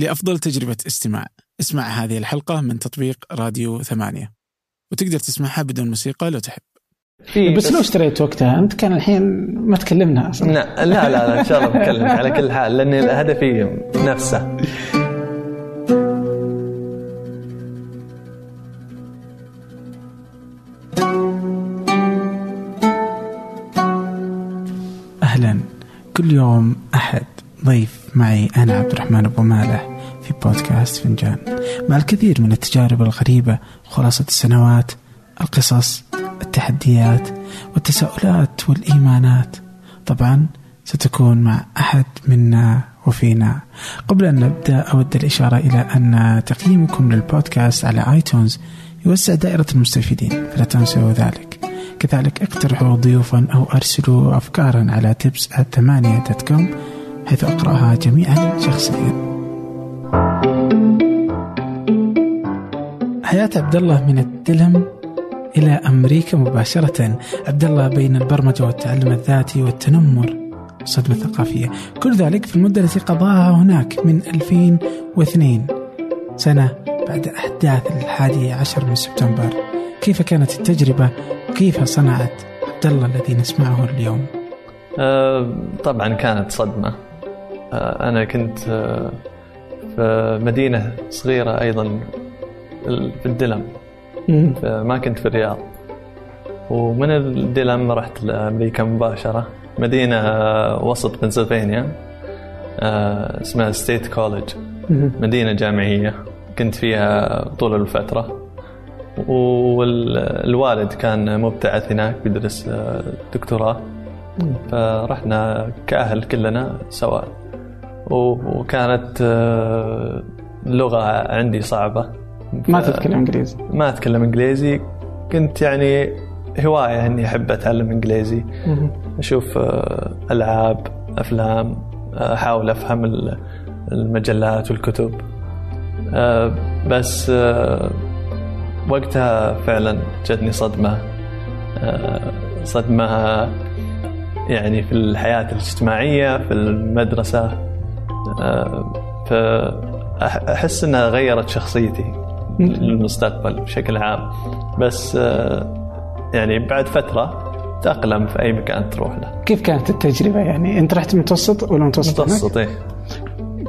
لأفضل تجربة استماع. اسمع هذه الحلقة من تطبيق راديو ثمانية. وتقدر تسمعها بدون موسيقى لو تحب. في بس, لو اشتريت وقتها أنت كان الحين ما تكلمنا أصلا. لا لا لا, إن شاء الله بكلمك على كل حال لأن هدفي نفسه. أهلا. كل يوم أحد. ضيف معي أنا عبد الرحمن أبو مالح. في بودكاست فنجان. مع الكثير من التجارب الغريبة خلاصة السنوات القصص التحديات والتساؤلات والإيمانات. طبعا ستكون مع أحد منا وفينا. قبل أن نبدأ أود الإشارة إلى أن تقييمكم للبودكاست على آيتونز يوسع دائرة المستفيدين فلا تنسوا ذلك. كذلك اقترحوا ضيوفا أو أرسلوا أفكارا على تبس ثمانية دوت كوم حيث أقرأها جميعا شخصيا. حياة عبد الله من الدلم إلى أمريكا مباشرة. عبد الله بين البرمجة والتعلم الذاتي والتنمر والصدمة الثقافية كل ذلك في المدة التي قضاها هناك من 2002 سنة بعد أحداث الحادي عشر من سبتمبر. كيف كانت التجربة؟ وكيف صنعت عبد الله الذي نسمعه اليوم؟ أه طبعا كانت صدمة. أه أنا كنت أه في مدينة صغيرة أيضا في الدلم. ما كنت في الرياض. ومن الدلم رحت لأمريكا مباشرة. مدينة وسط بنسلفانيا آه، اسمها ستيت كولج مدينة جامعية. كنت فيها طول الفترة. والوالد كان مبتعث هناك بيدرس آه، دكتوراه. فرحنا كأهل كلنا سوا وكانت آه، عندي صعبة. ما تتكلم إنجليزي. ما أتكلم إنجليزي. كنت يعني هواية إني أحب أتعلم إنجليزي. أشوف آه، ألعاب أفلام أحاول أفهم المجلات والكتب. آه، بس وقتها فعلا جتني صدمة. صدمة يعني في الحياة الاجتماعية في المدرسة. فأحس إنها غيرت شخصيتي للمستقبل بشكل عام. بس آه، يعني بعد فترة تأقلم في أي مكان تروح له. كيف كانت التجربة؟ يعني أنت رحت متوسط ولا متوسط متوسط إيه.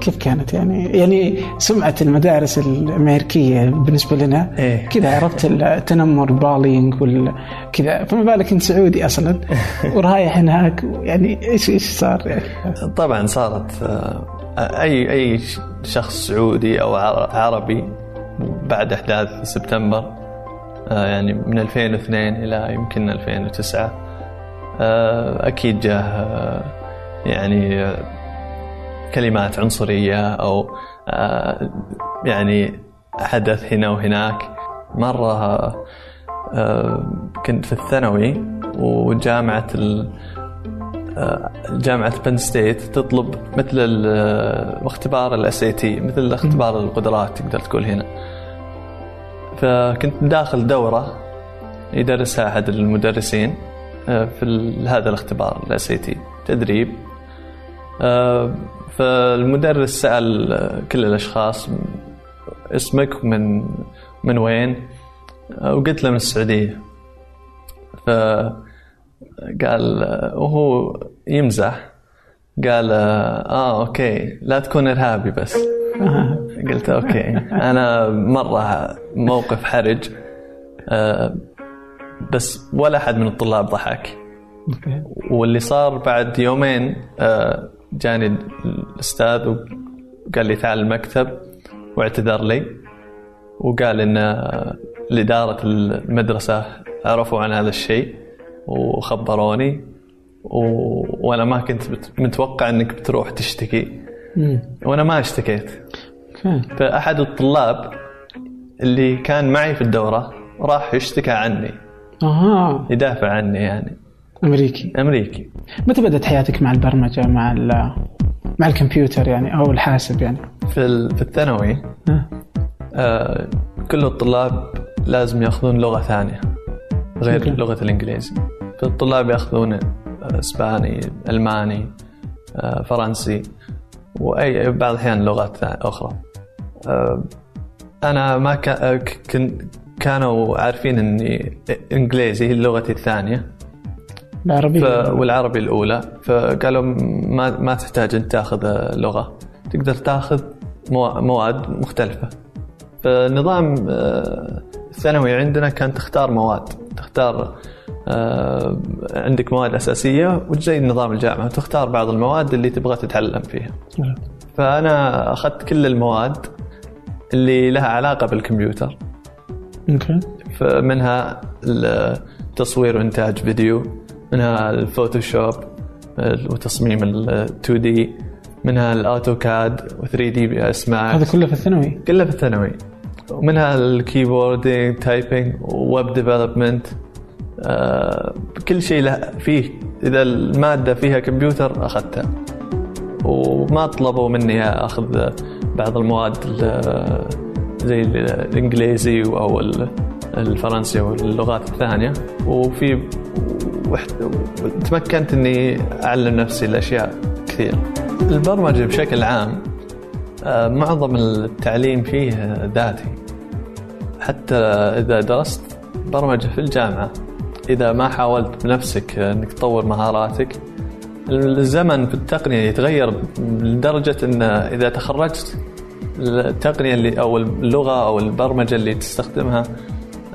كيف كانت؟ يعني يعني سمعة المدارس الأمريكية بالنسبة لنا إيه؟ كذا عرفت التنمر بالينج كذا. فما بالك أنت سعودي أصلا؟ ورايح هناك يعني إيش إيش صار؟ يعني طبعا صارت أي أي شخص سعودي أو عربي بعد أحداث سبتمبر آه، يعني من 2002 إلى يمكن 2009 آه، أكيد جاه آه، يعني كلمات عنصرية أو يعني حدث هنا وهناك. مرة كنت في الثانوي وجامعة جامعة Penn State تطلب مثل الاختبار ال SAT مثل اختبار القدرات تقدر تقول هنا. فكنت داخل دورة يدرسها أحد المدرسين آه، في هذا الاختبار ال SAT تدريب. آه، فالمدرس سأل كل الأشخاص اسمك من من وين؟ آه، وقلت له من السعودية. فقال وهو يمزح. قال آه okay لا تكون إرهابي بس. قلت أوكي. أنا مرة موقف حرج آه، بس ولا أحد من الطلاب ضحك. واللي صار بعد يومين آه، جاني الأستاذ وقال لي تعال المكتب واعتذر لي. وقال إن الاداره المدرسة عرفوا عن هذا الشيء. وخبروني. و... وأنا ما كنت متوقع إنك بتروح تشتكي. وأنا ما اشتكيت. فأحد الطلاب اللي كان معي في الدورة راح يشتكى عني. أها. يدافع عني يعني. أمريكي. أمريكي. متى بدأت حياتك مع البرمجة مع مع الكمبيوتر يعني أو الحاسب يعني؟ في في الثانوي آه كل الطلاب لازم يأخذون لغة ثانية. غير لغة الإنجليزي. فالطلاب يأخذون إسباني ألماني آه فرنسي واي بعض الأحيان لغات أخرى. آه، أنا ما كان كانوا عارفين إني إنجليزي هي لغتي الثانية. العربية ف... والعربي الأولى. فقالوا ما ما تحتاج انت تأخذ لغة. تقدر تأخذ مواد مختلفة. فالنظام آه، الثانوي عندنا كان تختار مواد. تختار آه، عندك مواد أساسية وزي نظام الجامعة تختار بعض المواد اللي تبغى تتعلم فيها. نعم. فأنا أخذت كل المواد اللي لها علاقة بالكمبيوتر. okay. فمنها التصوير وإنتاج فيديو منها ال Photoshop وتصميم ال 2D منها ال AutoCAD و3ds Max هذا كله في الثانوي؟ كله في الثانوي. ومنها ال keyboarding typing web development كل شيء له فيه. إذا المادة فيها كمبيوتر أخذتها. وما طلبوا مني أخذ بعض المواد زي الإنجليزي أو الفرنسي واللغات الثانية. وفي تمكنت إني أعلم نفسي الأشياء كثير. البرمجة بشكل عام آه، معظم التعليم فيه ذاتي. حتى إذا درست برمجة في الجامعة إذا ما حاولت بنفسك إنك تطور مهاراتك الزمن في التقنية يتغير لدرجة إن إذا تخرجت التقنية اللي أو اللغة أو البرمجة اللي تستخدمها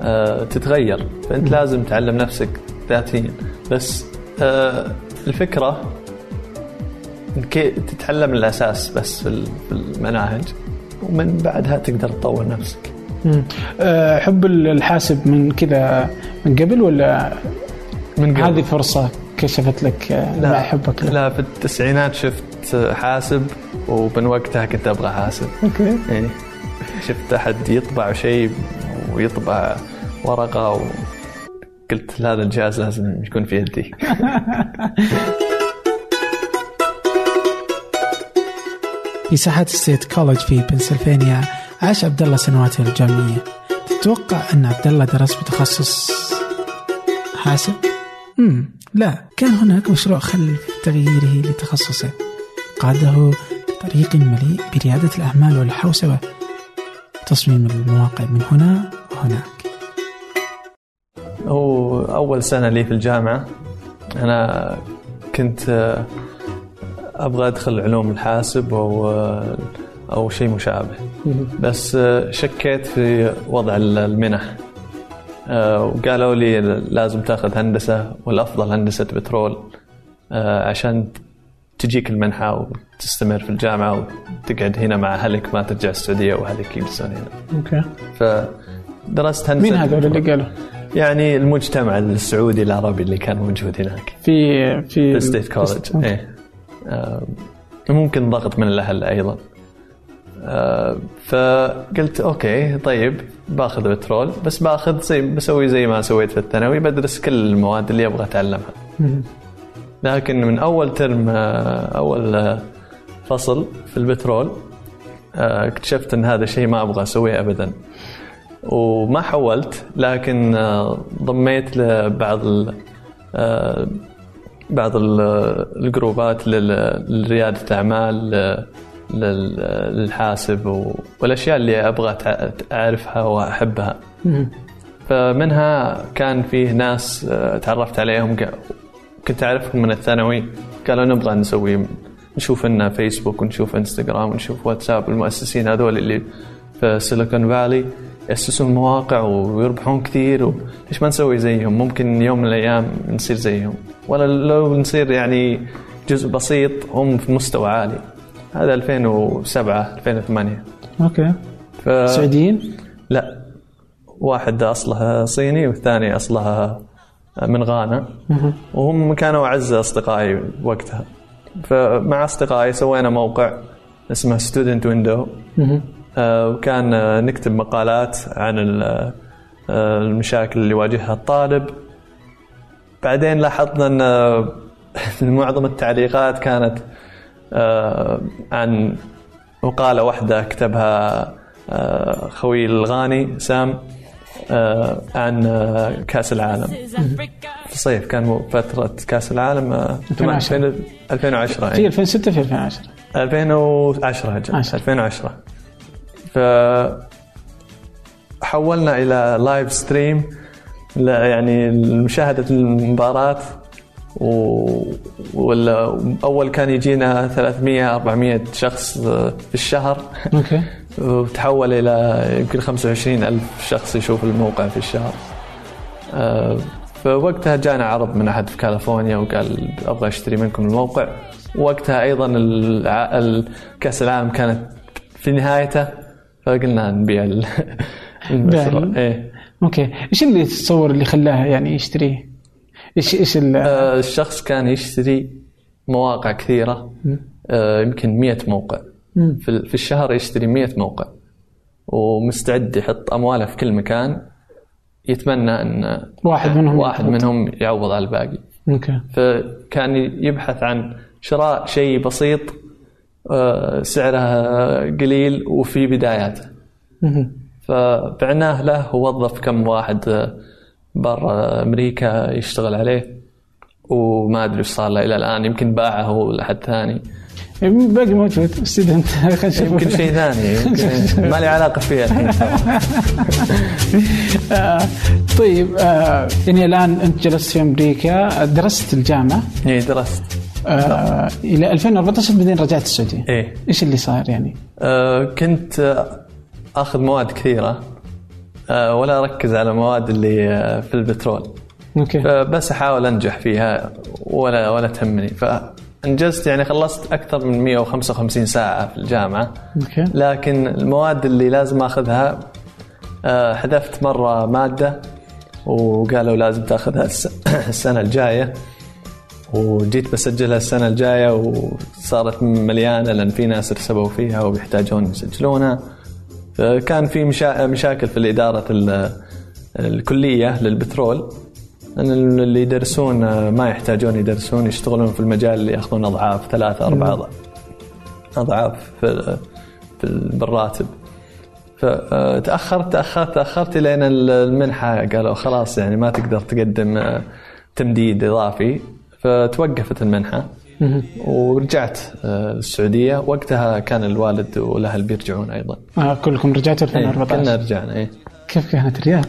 آه، تتغير. فأنت لازم تعلم نفسك ذاتيا. بس آه، الفكرة انك تتعلم الأساس بس في المناهج ومن بعدها تقدر تطور نفسك. آه، حب الحاسب من كذا من قبل ولا من قبل هذه فرصة كشفت لك لا مع حبك له. لا في التسعينات شفت حاسب ومن وقتها كنت أبغى حاسب. أوكي. يعني شفت أحد يطبع شيء ويطبع ورقة وقلت هذا الجهاز لازم يكون في يدي. في ساحات ستيت كولج في بنسلفانيا عاش عبد الله سنواته الجامعية. تتوقع أن عبد الله درس بتخصص حاسب؟ امم لا. كان هناك مشروع خلف تغييره لتخصصه. قاده بطريق مليء بريادة الأعمال والحوسبة. تصميم المواقع من هنا وهناك. هو أول سنة لي في الجامعة. أنا كنت أبغى أدخل علوم الحاسب أو أو شيء مشابه بس شكيت في وضع المنح آه، وقالوا لي لازم تاخذ هندسة والأفضل هندسة بترول آه، عشان تجيك المنحة وتستمر في الجامعة وتقعد هنا مع أهلك ما ترجع السعودية وأهلك يجلسون هنا. okay. فدرست هندسة مين هذول اللي قالوا؟ يعني المجتمع السعودي العربي اللي كان موجود هناك. في في في State College إيه آه، ممكن ضغط من الأهل أيضا آه، فقلت okay طيب باخذ بترول بس باخذ زي بسوي زي ما سويت في الثانوي بدرس كل المواد اللي أبغى أتعلمها. لكن من أول ترم آه، أول فصل في البترول اكتشفت إن هذا الشيء ما أبغى أسويه ابدا. وما حولت لكن ضميت لبعض بعض الجروبات لريادة الأعمال للحاسب والأشياء اللي أبغى أعرفها وأحبها. فمنها كان فيه ناس آه، تعرفت عليهم كنت أعرفهم من الثانوي. قالوا نبغى نسوي نشوف لنا فيسبوك ونشوف انستغرام ونشوف واتساب المؤسسين هذول اللي في سيليكون فالي يأسسون مواقع ويربحون كثير ليش ما نسوي زيهم؟ ممكن يوم من الأيام نصير زيهم. ولا لو نصير يعني جزء بسيط هم في مستوى عالي. هذا 2007 2008 okay. ف... سعوديين؟ لا. واحد اصله صيني والثاني اصله من غانا. وهم كانوا أعز أصدقائي وقتها. فمع أصدقائي سوينا موقع اسمه Student Window آه، وكان نكتب مقالات عن آه، المشاكل اللي يواجهها الطالب. بعدين لاحظنا إن معظم التعليقات كانت عن مقاله واحدة كتبها خوي الغاني سام عن كأس العالم. في الصيف كان فترة كأس العالم 2010 2010 في 2006 في 2010 2010 أجل. عشرة. 2010 ف حولنا إلى live stream يعني مشاهده المباراة. و... ولا أول كان يجينا 300 400 شخص في الشهر. okay. وتحول إلى يمكن 25 ألف شخص يشوف الموقع في الشهر. آه، فوقتها جانا عرض من أحد في كاليفورنيا وقال أبغى أشتري منكم الموقع. وقتها أيضا كأس العالم كانت في نهايته فقلنا نبيع ال- المشروع. إيه. okay. إيش اللي تتصور اللي خلاه يعني يشتريه؟ إيش إيش ال- آه، الشخص كان يشتري مواقع كثيرة آه، يمكن 100 موقع. في ال- في الشهر يشتري 100 موقع ومستعد يحط أمواله في كل مكان يتمنى أن واحد منهم واحد. منهم يعوض على الباقي أوكي فكان يبحث عن شراء شيء بسيط آه، سعره قليل وفي بداياته. فبعناه له ووظف كم واحد برا أمريكا يشتغل عليه وما أدري إيش صار له إلى الآن يمكن باعه هو لحد ثاني. باقي موجود. student خلينا نشوف. يمكن شيء ثاني يمكن ما لي علاقة فيه الحين. طيب آه، يعني الآن أنت جلست في أمريكا درست الجامعة. إي درست. آه، إلى 2014 بعدين رجعت السعودية. إيه إيش اللي صار يعني؟ آه، كنت آخذ مواد كثيرة. ولا أركز على المواد اللي آه، في البترول. أوكي. فبس أحاول أنجح فيها ولا ولا تهمني. فانجزت يعني خلصت أكثر من 155 ساعة في الجامعة. أوكي. لكن المواد اللي لازم أخذها آه، حذفت مرة مادة وقالوا لازم تأخذها الس- السنة الجاية. وجيت بسجلها السنة الجاية وصارت مليانة لأن في ناس رسبوا فيها وبيحتاجون يسجلونها. فكان في مشا... مشاكل في الإدارة ال- الكلية للبترول. أن اللي يدرسون آه، ما يحتاجون يدرسون يشتغلون في المجال اللي يأخذون أضعاف ثلاثة أربع أضعاف في في بالراتب. فتاخرت تأخرت تأخرت لين المنحة قالوا خلاص يعني ما تقدر تقدم آه، تمديد إضافي. فتوقفت المنحة. مهم. ورجعت آه، السعودية. وقتها كان الوالد والاهل بيرجعون أيضا. آه، كلكم رجعتوا إيه، كنا 2014 رجعنا إيه. كيف كانت الرياض؟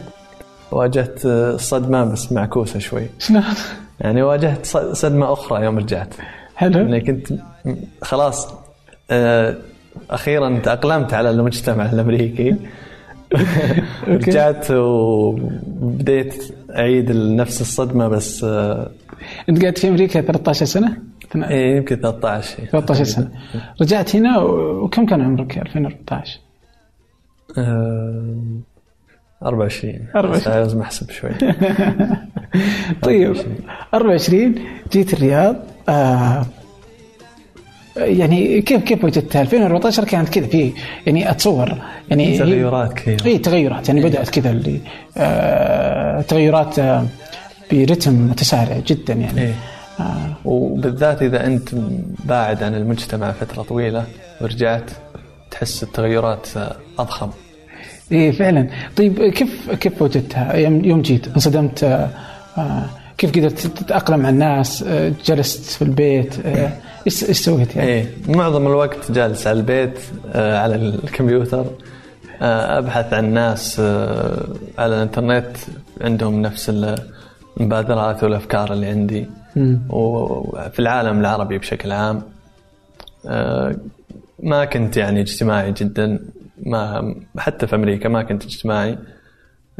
واجهت آه، صدمة بس معكوسة شوي. شلون؟ يعني واجهت صدمة أخرى يوم رجعت. حلو. اني كنت م- خلاص آه، أخيرا تأقلمت على المجتمع الأمريكي. رجعت وبديت أعيد نفس الصدمة بس آه، أنت قاعد في أمريكا 13 سنة؟ إيه، يمكن 13 13 سنة. رجعت هنا وكم كان عمرك 2014 آه، 24 24. بس لازم أحسب شوي. طيب 24 جيت الرياض آه يعني كيف كيف وجدتها؟ 2014 كانت كذا في يعني أتصور يعني تغيرات كثيره اي تغيرات. يعني بدأت كذا اللي آه تغيرات آه برتم متسارع جدا يعني. إيه. آه وبالذات إذا أنت باعد عن المجتمع فترة طويلة ورجعت تحس التغيرات آه، أضخم إيه فعلا طيب كيف كيف وجدتها يوم جيت انصدمت آه كيف قدرت تتأقلم مع الناس جلست في البيت إيش إيش سويت يعني؟ إيه معظم الوقت جالس على البيت على الكمبيوتر أبحث عن ناس على الإنترنت عندهم نفس المبادرات والأفكار اللي عندي. وفي العالم العربي بشكل عام آه، ما كنت يعني اجتماعي جدا ما حتى في أمريكا ما كنت اجتماعي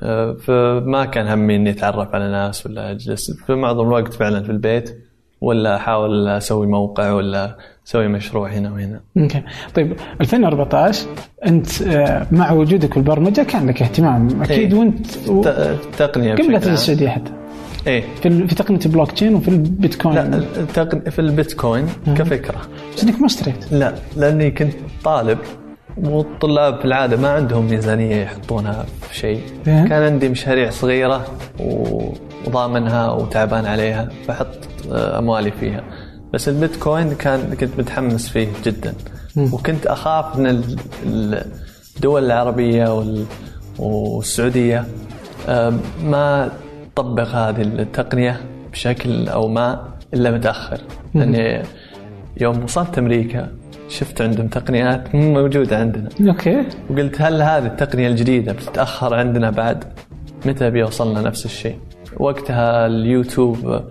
آه، فما كان همي إني أتعرف على ناس ولا أجلس. في معظم الوقت فعلا في البيت ولا أحاول أسوي موقع ولا أسوي مشروع هنا وهنا. أوكي. طيب 2014 أنت آه، مع وجودك في البرمجة كان لك اهتمام أكيد إيه. وأنت و... التقنيه قبل. السعوديه حتى. إيه. في في تقنية البلوك تشين وفي البيتكوين. لا التقن... في البيتكوين كفكرة. بس إنك ما اشتريت لا لأني كنت طالب والطلاب في العادة ما عندهم ميزانية يحطونها في شيء. إيه. كان عندي مشاريع صغيرة و- وضامنها وتعبان عليها فحط آه، أموالي فيها. بس البيتكوين كان كنت متحمس فيه جدا. وكنت أخاف ال- الدول العربية وال- والسعودية آه، ما تطبق هذه التقنية بشكل أو ما إلا متأخر. لاني يوم وصلت أمريكا شفت عندهم تقنيات مو موجودة عندنا. أوكي. وقلت هل هذه التقنية الجديدة بتتأخر عندنا بعد؟ متى بيوصلنا نفس الشيء؟ وقتها اليوتيوب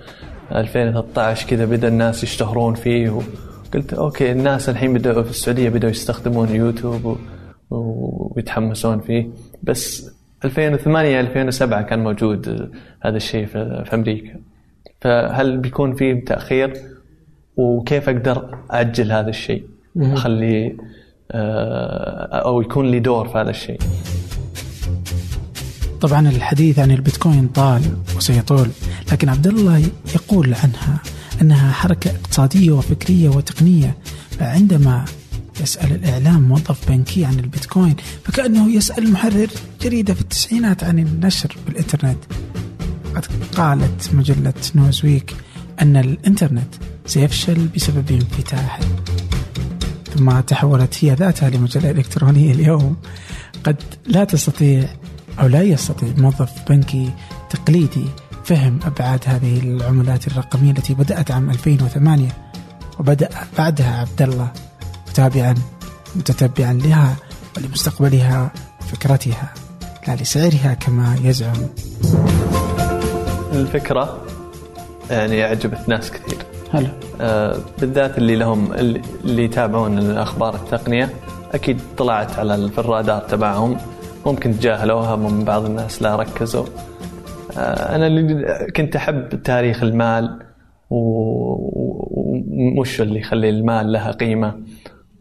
2013 كذا بدأ الناس يشتهرون فيه وقلت أوكي الناس الحين بدأوا في السعودية بدأوا يستخدمون يوتيوب و... ويتحمسون فيه. بس 2008 2007 كان موجود هذا الشيء في أمريكا. فهل بيكون في تأخير؟ وكيف أقدر أجل هذا الشيء؟ أخلي آه، أو يكون لي دور في هذا الشيء. طبعا الحديث عن البيتكوين طال وسيطول لكن عبد الله يقول عنها إنها حركة اقتصادية وفكرية وتقنية فعندما يسأل الإعلام موظف بنكي عن البيتكوين فكأنه يسأل محرر جريدة في التسعينات عن النشر بالإنترنت. قد قالت مجلة نوزويك أن الإنترنت سيفشل بسبب انفتاحه ثم تحولت هي ذاتها لمجلة إلكترونية اليوم. قد لا تستطيع أو لا يستطيع موظف بنكي تقليدي فهم أبعاد هذه العملات الرقمية التي بدأت عام 2008 وبدأ بعدها عبد الله متابعا متتبعا لها ولمستقبلها وفكرتها لا لسعرها كما يزعم. الفكرة يعني أعجبت ناس كثير. هلا. آه بالذات اللي لهم اللي يتابعون الأخبار التقنية أكيد طلعت على في الرادار تبعهم. ممكن تجاهلوها من بعض الناس لا ركزوا. آه أنا اللي كنت أحب تاريخ المال ومش اللي يخلي المال لها قيمة.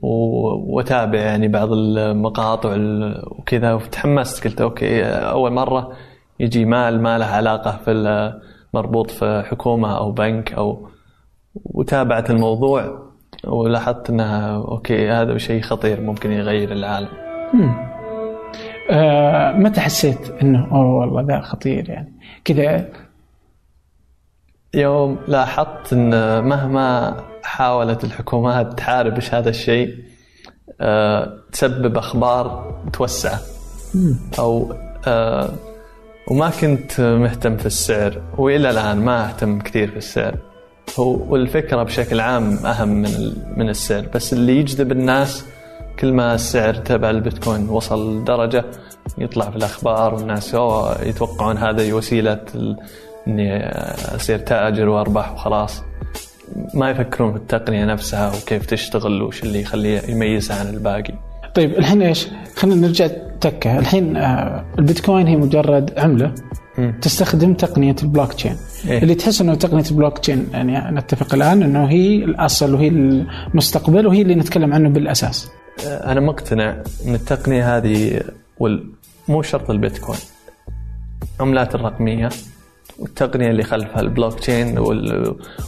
واتابع يعني بعض المقاطع وكذا وتحمست قلت أوكي أول مرة يجي مال ما له علاقة في مربوط في حكومة أو بنك أو وتابعت الموضوع ولاحظت إنها أوكي هذا شيء خطير ممكن يغير العالم. آه متى حسيت إنه أوه والله ذا خطير يعني كذا يوم لاحظت إن مهما حاولت الحكومات تحارب إيش هذا الشيء أه تسبب أخبار توسع أو أه وما كنت مهتم في السعر وإلى الآن ما أهتم كثير في السعر. هو والفكرة بشكل عام أهم من من السعر. بس اللي يجذب الناس كل ما السعر تبع البيتكوين وصل درجة يطلع في الأخبار والناس يتوقعون هذه وسيلة إني أصير تاجر وارباح وخلاص ما يفكرون في التقنية نفسها وكيف تشتغل وش اللي يخليه يميزها عن الباقي. طيب الحين إيش؟ خلينا نرجع تكة، الحين آه، البيتكوين هي مجرد عملة م. تستخدم تقنية البلوك تشين إيه؟ اللي تحس إنه تقنية البلوك تشين يعني نتفق الآن إنه هي الأصل وهي المستقبل وهي اللي نتكلم عنه بالأساس. آه، أنا مقتنع إن التقنية هذه وال... مو شرط البيتكوين عملات الرقمية والتقنية اللي خلفها البلوك تشين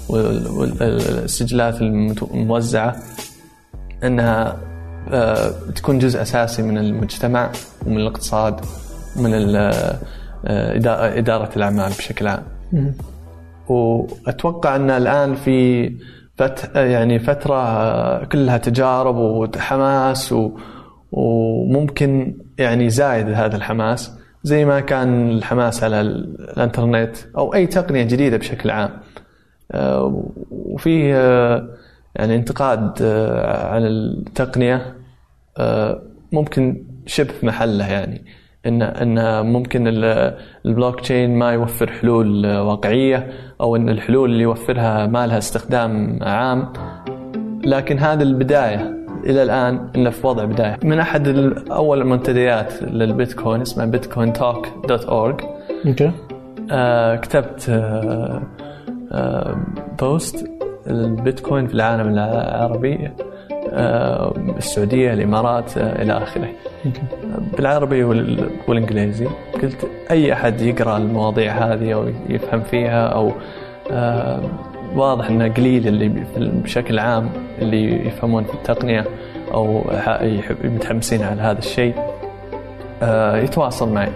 والسجلات الموزعة إنها آه، تكون جزء أساسي من المجتمع ومن الاقتصاد ومن آه، إدارة الأعمال بشكل عام. وأتوقع إن الآن في فت يعني فترة كلها تجارب وحماس وممكن يعني زايد هذا الحماس زي ما كان الحماس على الانترنت أو أي تقنية جديدة بشكل عام. آه، وفيه آه، يعني انتقاد آه، على التقنية ممكن شبه محله يعني. إن إن ممكن البلوك تشين ما يوفر حلول واقعية أو إن الحلول اللي يوفرها ما لها استخدام عام. لكن هذه البداية إلى الآن انه في وضع بداية. من أحد أول المنتديات للبيتكوين اسمها bitcointalk dot org أوكي. كتبت آه آه post البيتكوين في العالم العربي آه السعودية الإمارات آه إلى آخره. بالعربي والإنجليزي. قلت أي أحد يقرأ المواضيع هذه أو يفهم فيها أو آه واضح إنه قليل اللي بشكل عام. اللي يفهمون في التقنية أو متحمسين على هذا الشيء آه، يتواصل معي.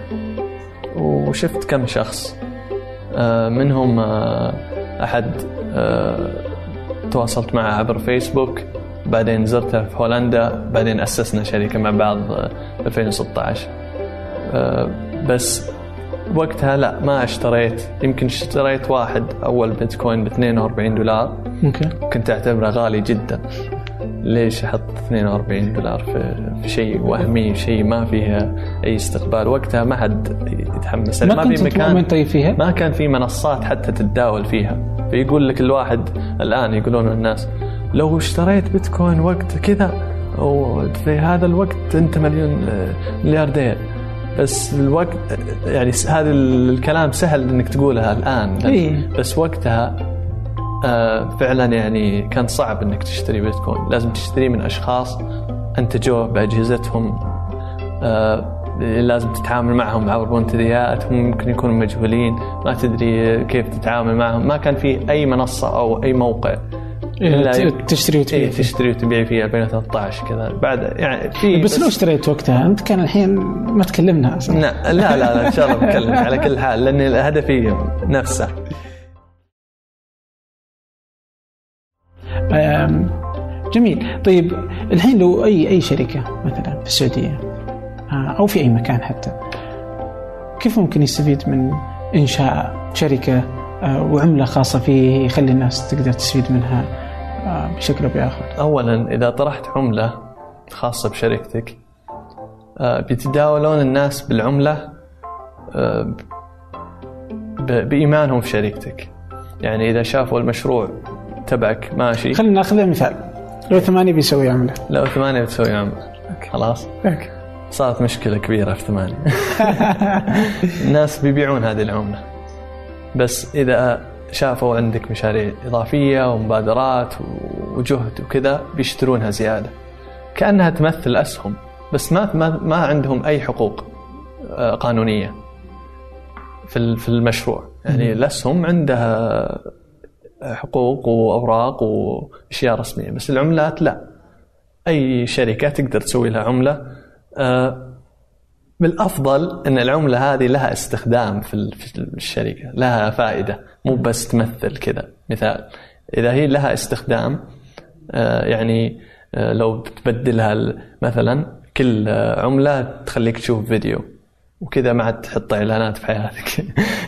وشفت كم شخص آه، منهم آه، أحد تواصلت معه عبر فيسبوك بعدين زرته في هولندا بعدين أسسنا شركة مع بعض 2016 بس وقتها لا ما اشتريت. يمكن اشتريت واحد أول بيتكوين ب 42 دولار. أوكي. كنت أعتبره غالي جدا. ليش أحط 42 دولار في, شيء وهمي شيء ما فيه أي استقبال؟ وقتها ما حد يتحمس. ما, ما في مكان طيب فيها؟ ما كان في منصات حتى تتداول فيها. فيقول لك الواحد الآن يقولون الناس لو اشتريت بيتكوين وقت كذا وفي هذا الوقت أنت مليون ملياردير. بس الوقت يعني هذا الكلام سهل إنك تقولها الآن. إيه؟ بس وقتها فعلا يعني كان صعب إنك تشتري بيتكوين. لازم تشتريه من أشخاص انتجوه بأجهزتهم. آه لازم تتعامل معهم عبر منتديات هم ممكن يكونوا مجهولين ما تدري كيف تتعامل معهم. ما كان في أي منصة أو أي موقع. إيه تشتري وتبيع إيه تشتري وتبيع فيه 2013 كذا. بعد يعني في بس, بس لو اشتريت وقتها أنت كان الحين ما تكلمنا أصلا. لا لا لا, لا إن شاء الله بكلمك على كل حال لأن هدفي نفسه. جميل طيب الحين لو أي أي شركة مثلا في السعودية آه، أو في أي مكان حتى كيف ممكن يستفيد من إنشاء شركة آه، وعملة خاصة فيه يخلي الناس تقدر تستفيد منها آه، بشكل أو بآخر؟ اولا إذا طرحت عملة خاصة بشركتك بيتداولون الناس بالعملة بإيمانهم في شركتك. يعني إذا شافوا المشروع تبعك. ماشي. خلينا ناخذ مثال. لو ثمانية بيسوي عملة لو ثمانية بتسوي عملة خلاص. أوكي. صارت مشكلة كبيرة في ثمانية. الناس بيبيعون هذه العملة. بس إذا شافوا عندك مشاريع إضافية ومبادرات وجهد وكذا بيشترونها زيادة. كأنها تمثل أسهم بس ما ما, عندهم أي حقوق آه، قانونية في في المشروع. يعني الأسهم عندها حقوق وأوراق وأشياء رسمية بس العملات لا. أي شركة تقدر تسوي لها عملة؟ آه، بالأفضل إن العملة هذه لها استخدام في الشركة لها فائدة مو بس تمثل كذا. مثال إذا هي لها استخدام آه، يعني آه، لو تبدلها مثلا كل عملة تخليك تشوف فيديو. وكذا ما عاد تحط إعلانات في حياتك.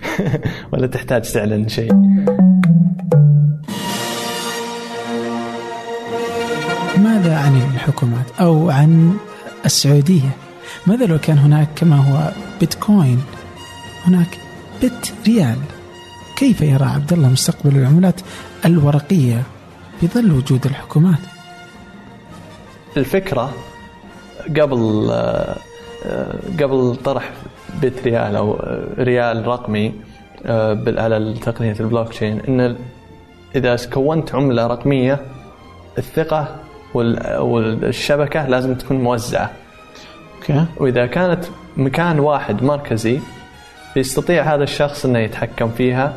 ولا تحتاج تعلن شيء. ماذا عن الحكومات أو عن السعودية؟ ماذا لو كان هناك كما هو بيتكوين؟ هناك بت ريال. كيف يرى عبد الله مستقبل العملات الورقية في ظل وجود الحكومات؟ الفكرة قبل قبل طرح bit ريال أو ريال رقمي على تقنية البلوك تشين أن إذا كونت عملة رقمية الثقة والشبكة لازم تكون موزعة. أوكي. وإذا كانت مكان واحد مركزي بيستطيع هذا الشخص إنه يتحكم فيها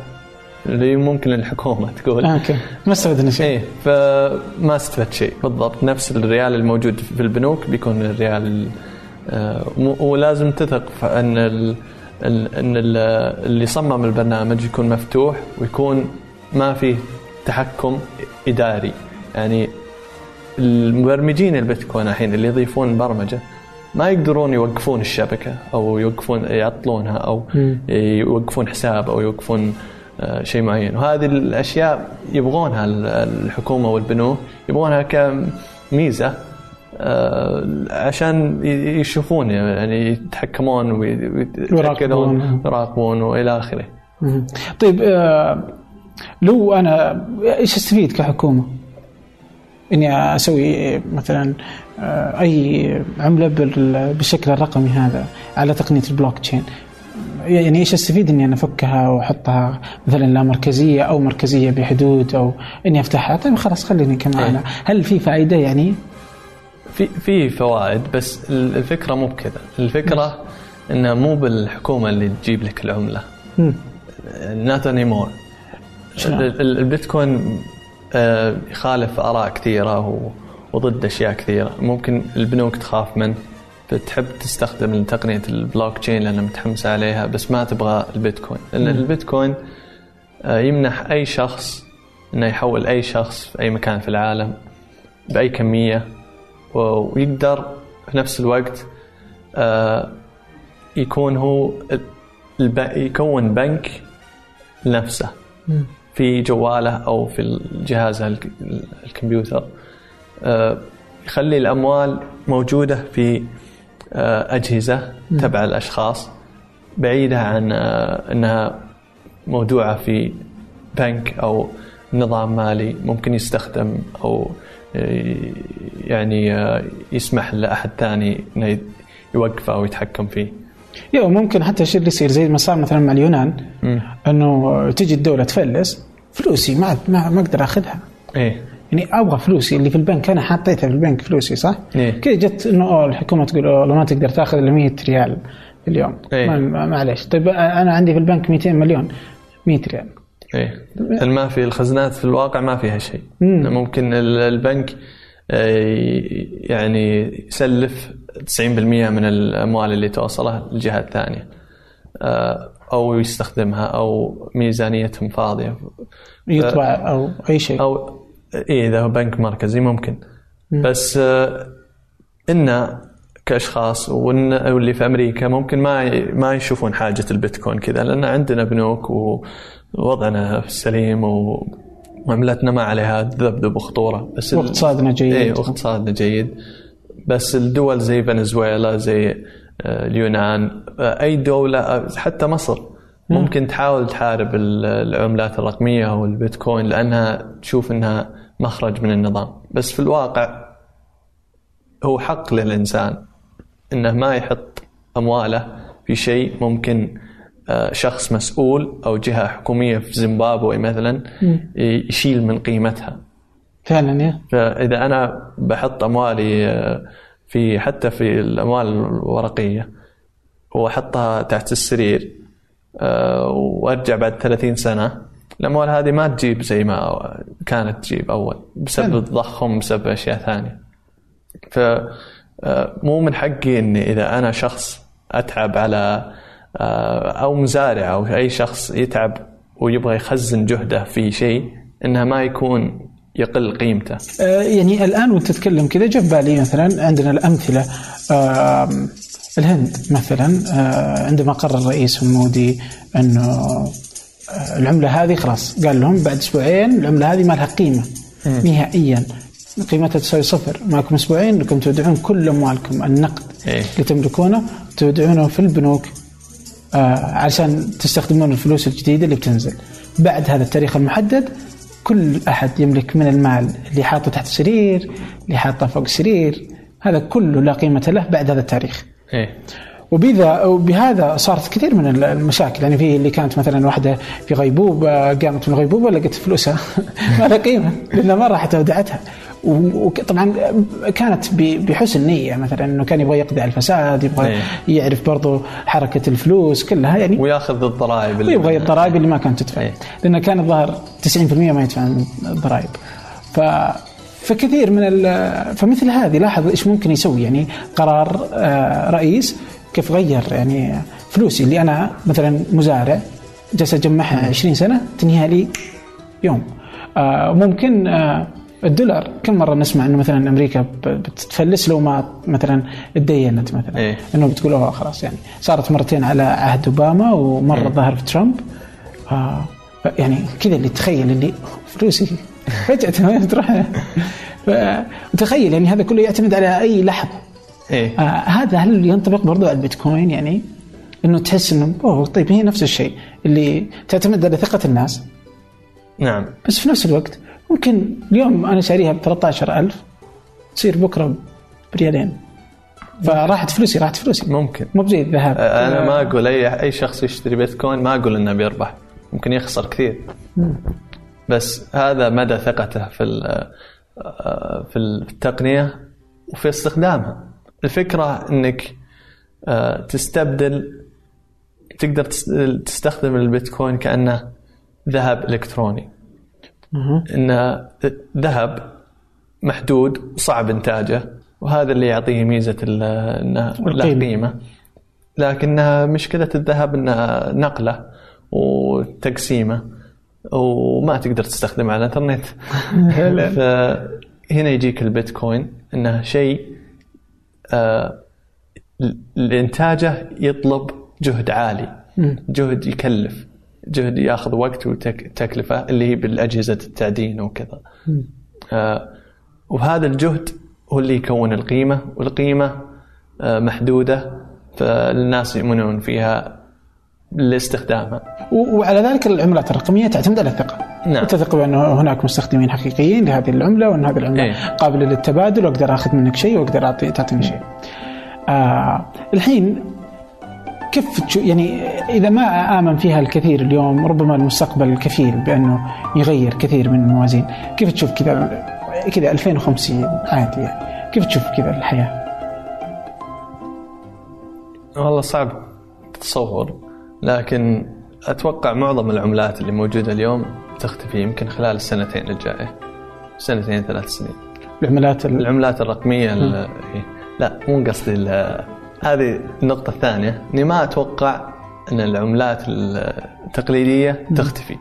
اللي ممكن الحكومة تقول. آه، أوكي ما استفدنا شيء. إيه فما استفدت شيء. بالضبط. نفس الريال الموجود في البنوك بيكون الريال آه ولازم تثق أن ال أن اللي صمم البرنامج يكون مفتوح ويكون ما فيه تحكم إداري. يعني المبرمجين البيتكوين الحين اللي يضيفون برمجة ما يقدرون يوقفون الشبكة أو يوقفون يعطلونها أو يوقفون حساب أو يوقفون آه، شيء معين. وهذه الأشياء يبغونها الحكومة والبنوك يبغونها كميزة آه، عشان يشوفون يعني يتحكمون ويتأكدون يراقبون وإلى آخره. طيب آه، لو أنا إيش أستفيد كحكومة؟ إني أسوي مثلا آه، أي عملة بالشكل الرقمي هذا على تقنية البلوك تشين يعني إيش أستفيد إني أنا أفكها وأحطها مثلا لا مركزية أو مركزية بحدود أو إني أفتحها طيب خلاص خليني كما أنا هل في فائدة يعني؟ في في فوائد بس الفكرة مو بكذا. الفكرة انها مو بالحكومة اللي تجيب لك العملة. نات اني مور البيتكوين آه، يخالف آراء كثيرة وضد أشياء كثيرة. ممكن البنوك تخاف منه. تحب تستخدم تقنية البلوك تشين لانها متحمسه عليها بس ما تبغى البيتكوين. لأن البيتكوين آه، يمنح أي شخص إنه يحول أي شخص في أي مكان في العالم بأي كمية. ويقدر في نفس الوقت آه، يكون هو يكون بنك لنفسه في جواله أو في جهازه الكمبيوتر. آه، يخلي الأموال موجودة في آه، أجهزة تبع الأشخاص بعيدة عن إنها مودوعه في بنك أو نظام مالي ممكن يستخدم أو يعني يسمح لأحد ثاني إنه يوقفه أو يتحكم فيه. أيوه ممكن حتى الشيء اللي يصير زي ما صار مثلا مع اليونان إنه تجي الدولة تفلس فلوسي ما ما, ما أقدر أخذها. إيه يعني أبغى فلوسي اللي في البنك أنا حطيتها في البنك فلوسي صح؟ إيه؟ كذا جت إنه الحكومة تقول والله ما تقدر تأخذ إلا 100 ريال في اليوم إيه؟ معليش طيب أنا عندي في البنك 200 مليون 100 ريال إيه. ما في الخزنات في الواقع ما فيها شيء. مم. ممكن البنك آه، يعني يسلف 90% من الأموال اللي توصلها للجهه الثانية آه، أو يستخدمها أو ميزانيتهم فاضية. يطبع أو أي شيء. أو إيه إذا هو بنك مركزي ممكن. مم. بس آه، إن كأشخاص واللي في أمريكا ممكن ما ما يشوفون حاجة البيتكوين كذا لأن عندنا بنوك ووضعنا سليم وعملتنا ما عليها ذبذب وخطورة بس واقتصادنا جيد. إيه واقتصادنا جيد. بس الدول زي فنزويلا زي آه، اليونان آه، أي دولة حتى مصر ممكن تحاول تحارب العملات الرقمية أو البيتكوين لأنها تشوف إنها مخرج من النظام. بس في الواقع هو حق للإنسان. إنه ما يحط أمواله في شيء ممكن آه، شخص مسؤول أو جهة حكومية في زيمبابوي مثلا يشيل من قيمتها. فعلا يا. فاذا أنا بحط أموالي آه، في حتى في الأموال الورقية وأحطها تحت السرير آه، وأرجع بعد 30 سنة الأموال هذه ما تجيب زي ما كانت تجيب أول بسبب التضخم بسبب أشياء ثانية. ف مو من حقي إني إذا أنا شخص أتعب على أو مزارع أو أي شخص يتعب ويبغى يخزن جهده في شيء إنها ما يكون يقل قيمته. يعني الآن وأنت تتكلم كذا جاء في بالي مثلا عندنا الأمثلة. الهند مثلا عندما قرر الرئيس مودي أنه العملة هذه خلاص قال لهم بعد أسبوعين العملة هذه ما لها قيمة نهائيا. قيمتها تساوي صفر. معكم أسبوعين انكم تودعون كل أموالكم. النقد إيه؟ اللي تملكونه تودعونه في البنوك آه عشان تستخدمون الفلوس الجديدة اللي بتنزل. بعد هذا التاريخ المحدد كل أحد يملك من المال اللي حاطه تحت السرير اللي حاطه فوق السرير هذا كله لا قيمة له بعد هذا التاريخ. إيه؟ وبذا وبهذا صارت كثير من المشاكل. يعني في اللي كانت مثلا واحدة في غيبوبة قامت من غيبوبة لقت فلوسها ما لها قيمة لأنها ما راحت اودعتها وطبعا كانت بحسن نية مثلا إنه كان يبغى يقضي على الفساد يبغى إيه. يعرف برضه حركة الفلوس كلها يعني ويأخذ الضرائب اللي ويبغى الضرائب اللي ما كانت تدفع. إيه. لأنه كان الظاهر 90% ما يدفع الضرائب. ف فكثير من فمثل هذه لاحظ إيش ممكن يسوي. يعني قرار آه، رئيس كيف غير يعني فلوسي اللي أنا مثلا مزارع جالس أجمعها 20 سنة تنهيها لي يوم. آه ممكن آه الدولار. كم مرة نسمع إنه مثلا أمريكا بتفلس لو ما مثلا تدينت مثلا. إيه؟ إنه بتقول أوه خلاص يعني صارت مرتين على عهد أوباما ومرة إيه؟ ظهر في ترامب. آه يعني كذا اللي تخيل اللي فلوسي فجأة تروح. تخيل يعني هذا كله يعتمد على أي لحظة. إيه؟ آه هذا هل ينطبق برضو على البيتكوين يعني؟ إنه تحس إنه أوه طيب هي نفس الشيء اللي تعتمد على ثقة الناس. نعم. بس في نفس الوقت ممكن اليوم أنا شاريها ب 13000 تصير بكرة بريالين. فراحت فلوسي راحت فلوسي. ممكن. مو بزي الذهب أنا ما أقول اي أي شخص يشتري بيتكوين ما أقول إنه بيربح. ممكن يخسر كثير. بس هذا مدى ثقته في في التقنية وفي استخدامها. الفكرة إنك آه، تستبدل تقدر تستخدم البيتكوين كأنه ذهب إلكتروني. إن ذهب محدود وصعب إنتاجه وهذا اللي يعطيه ميزة إنه له قيمة. لكنها مشكلة الذهب انها نقلة وتقسيمة وما تقدر تستخدمه على الإنترنت. فهنا يجيك البيتكوين إنه شيء آه لإنتاجه يطلب جهد عالي جهد يكلف. جهد ياخذ وقت وتكلفة اللي هي بالأجهزة التعدين وكذا آه وهذا الجهد هو اللي يكون القيمة والقيمة آه، محدودة فالناس يؤمنون فيها لاستخدامها وعلى ذلك العملات الرقمية تعتمد على الثقة نعم. تثق بأن هناك مستخدمين حقيقيين لهذه العملة وأن هذه العملة إيه. قابلة للتبادل وأقدر آخذ منك شيء وأقدر اعطي تعطيني شيء. آه الحين كيف يعني إذا ما آمن فيها الكثير اليوم ربما المستقبل كفيل بأنه يغير كثير من الموازين، كيف تشوف كذا؟ كذا 2050 عادي يعني. كيف تشوف كذا الحياة؟ والله صعب تتصور لكن أتوقع معظم العملات اللي موجودة اليوم تختفي يمكن خلال السنتين الجاية. سنتين ثلاث سنين. العملات ال- العملات الرقمية ال- إيه. لا مو قصدي هذه النقطة الثانية إني ما أتوقع إن العملات التقليدية تختفي.